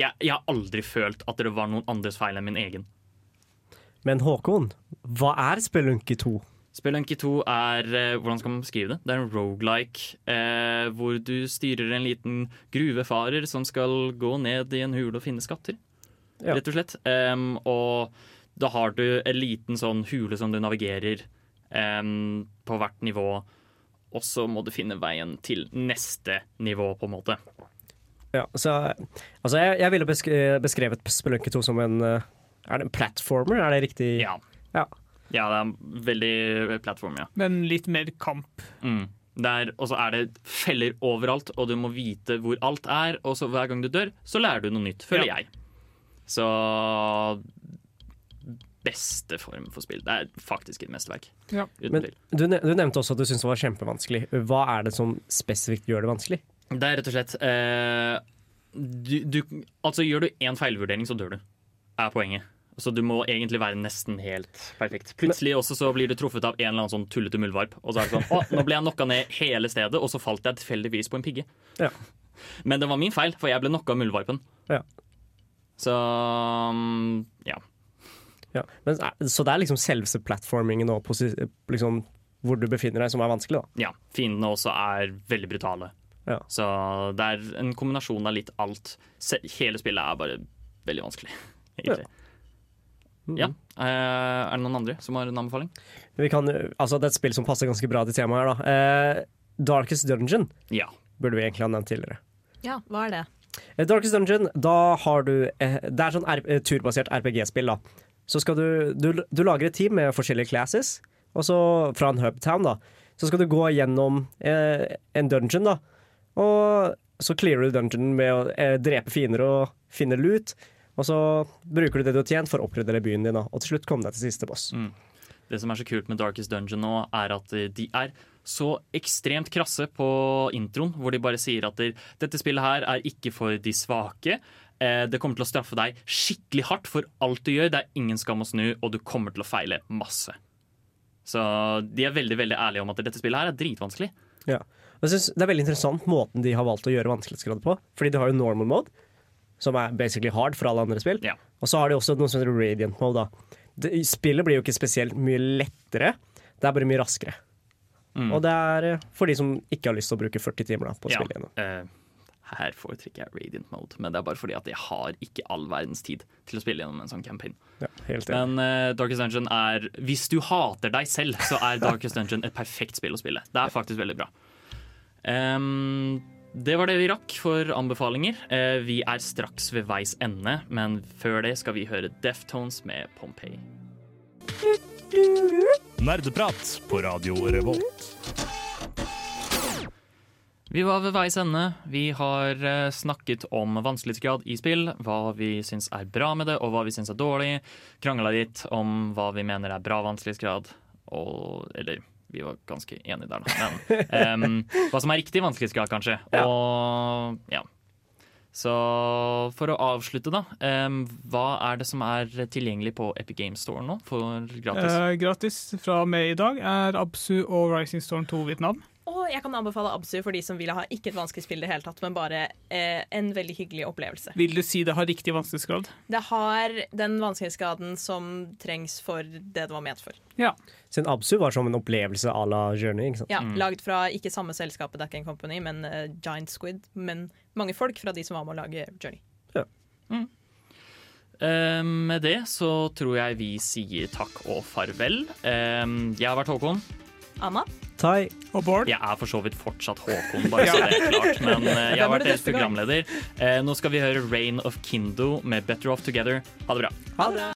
Speaker 2: jeg, jeg har aldri følt at det var noen andres feil enn min egen.
Speaker 4: Men Håkon, hva er Spelunky 2?
Speaker 2: Spelunky 2 er Hvordan skal man beskrive det? Det er en rogelike eh, hvor du styrer en liten gruvefarer som skal gå ned i en hule og finne skatter,
Speaker 4: Ja.
Speaker 2: rett og slett. Um, og da har du en liten sånn hule som du navigerer um, på hvert nivå, og så må du finne veien til neste nivå, på en måte.
Speaker 4: Ja, så, altså jeg, jeg ville beskrevet Spelunky 2 som en eh, Er det en platformer? Er det riktig?
Speaker 2: Ja.
Speaker 4: Ja.
Speaker 2: Ja, det er veldig plattform, ja.
Speaker 5: Men litt mer kamp.
Speaker 2: Mm. Der, og så er det feller overalt, og du må vite hvor alt er. Og så hver gang du dør, så lærer du noe nytt, føler
Speaker 5: Ja.
Speaker 2: jeg. Så Beste form for spill. Det er faktisk et mesterverk.
Speaker 5: Ja.
Speaker 2: Uten
Speaker 4: Men
Speaker 2: tvil.
Speaker 4: du, ne du nevnte også at du syntes det var kjempevanskelig. Hva er det som spesifikt gjør det vanskelig?
Speaker 2: Det er rett og slett eh, du, du, Altså, gjør du én feilvurdering, så dør du. Er poenget. Så du må egentlig være nesten helt perfekt. Plutselig også så blir du truffet av en eller annen sånn tullete muldvarp. Og så er det sånn Å, nå ble jeg knocka ned hele stedet, og så falt jeg tilfeldigvis på en pigge.
Speaker 4: Ja.
Speaker 2: Men det var min feil, for jeg ble knocka av muldvarpen.
Speaker 4: Ja.
Speaker 2: Så um, ja.
Speaker 4: Ja. Men, er- så det er liksom selveste platformingen og liksom, hvor du befinner deg, som er vanskelig, da.
Speaker 2: ja. Fiendene også er veldig brutale.
Speaker 4: Ja.
Speaker 2: Så det er en kombinasjon av litt alt. Hele spillet er bare veldig vanskelig, egentlig. Ja. Eh, er det noen andre som har en anbefaling?
Speaker 4: Vi kan, altså, det er et spill som passer ganske bra til temaet her, da. Eh, Darkest Dungeon
Speaker 2: Ja.
Speaker 4: burde vi egentlig ha nevnt tidligere.
Speaker 3: Ja, hva er det?
Speaker 4: Eh, Darkest Dungeon, da har du eh, Det er sånn eh, turbasert RPG-spill, da. Så skal du, du Du lager et team med forskjellige classes, og så fra en hubtown, da. Så skal du gå gjennom eh, en dungeon, da. Og så clearer du dungeonen med å eh, drepe fiender og finne loot. Og så bruker du det du har tjent for å oppgradere byen din, da. og til slutt komme deg til siste boss.
Speaker 2: Mm. Det som er så kult med Darkest Dungeon nå, er at eh, de er så ekstremt krasse på introen, hvor de bare sier at dette spillet her er ikke for de svake. Eh, Det kommer til å straffe deg skikkelig hardt for alt du gjør. Det er ingen skam å snu, og du kommer til å feile masse. Så de er veldig veldig ærlige om at dette spillet her er dritvanskelig.
Speaker 4: Ja. Jeg synes Det er veldig interessant måten de har valgt å gjøre vanskelighetsgrad på. Fordi de har jo normal mode, som er basically hard for alle andre spill. Og så har de også noe som heter radiant mode. Det, spillet blir jo ikke spesielt mye lettere, det er bare mye raskere.
Speaker 2: Mm.
Speaker 4: Og det er eh, for de som ikke har lyst til å bruke 40 timer da, på å
Speaker 2: Ja,
Speaker 4: spille gjennom.
Speaker 2: eh, her foretrekker jeg Radiant Mode, men det er bare fordi at jeg har ikke all verdens tid til å spille gjennom en sånn campaign.
Speaker 4: Ja, helt enig.
Speaker 2: Men uh, Darkest Dungeon er Hvis du hater deg selv, så er Darkest Dungeon et perfekt spill å spille. Det er faktisk veldig bra. Um, det var det vi rakk for anbefalinger. Uh, vi er straks ved veis ende, men før det skal vi høre Deftones med Pompeii.
Speaker 9: Nerdeprat på Radio Revolt.
Speaker 2: Vi var ved veis ende. Vi har eh, snakket om vanskelighetsgrad i spill, hva vi syns er bra med det, og hva vi syns er dårlig. Krangla litt om hva vi mener er bra vanskelighetsgrad, og Eller vi var ganske enige der, da. Men um, hva som er riktig vanskelighetsgrad, kanskje. Og ja. Så for å avslutte, da. Um, hva er det som er tilgjengelig på Epic Games Store nå for gratis?
Speaker 5: Uh, gratis fra og med i dag er Absu og Rising Storm 2 Vietnam.
Speaker 3: Og jeg kan anbefale Absu for de som vil ha ikke et vanskelig spill i det hele tatt, men bare eh, en veldig hyggelig opplevelse.
Speaker 5: Vil du si det har riktig vanskelighetsgrad?
Speaker 3: Det har den vanskelighetsgraden som trengs for det det var ment for.
Speaker 5: Ja.
Speaker 4: Siden Absu var som en opplevelse à la Journey. ikke sant?
Speaker 3: Ja, Lagd fra ikke samme selskapet, Duck Company, men uh, Giant Squid. Men mange folk fra de som var med å lage Journey.
Speaker 2: Eh, med det så tror jeg vi sier takk og farvel. Eh, jeg har vært Håkon.
Speaker 3: Anna?
Speaker 4: Tai.
Speaker 5: Og Bård.
Speaker 2: Jeg er for så vidt fortsatt Håkon, bare så det er klart. Men eh, jeg har vært deres programleder. Eh, nå skal vi høre Rain of Kindo med Better Off Together. Ha det bra.
Speaker 3: Ha det!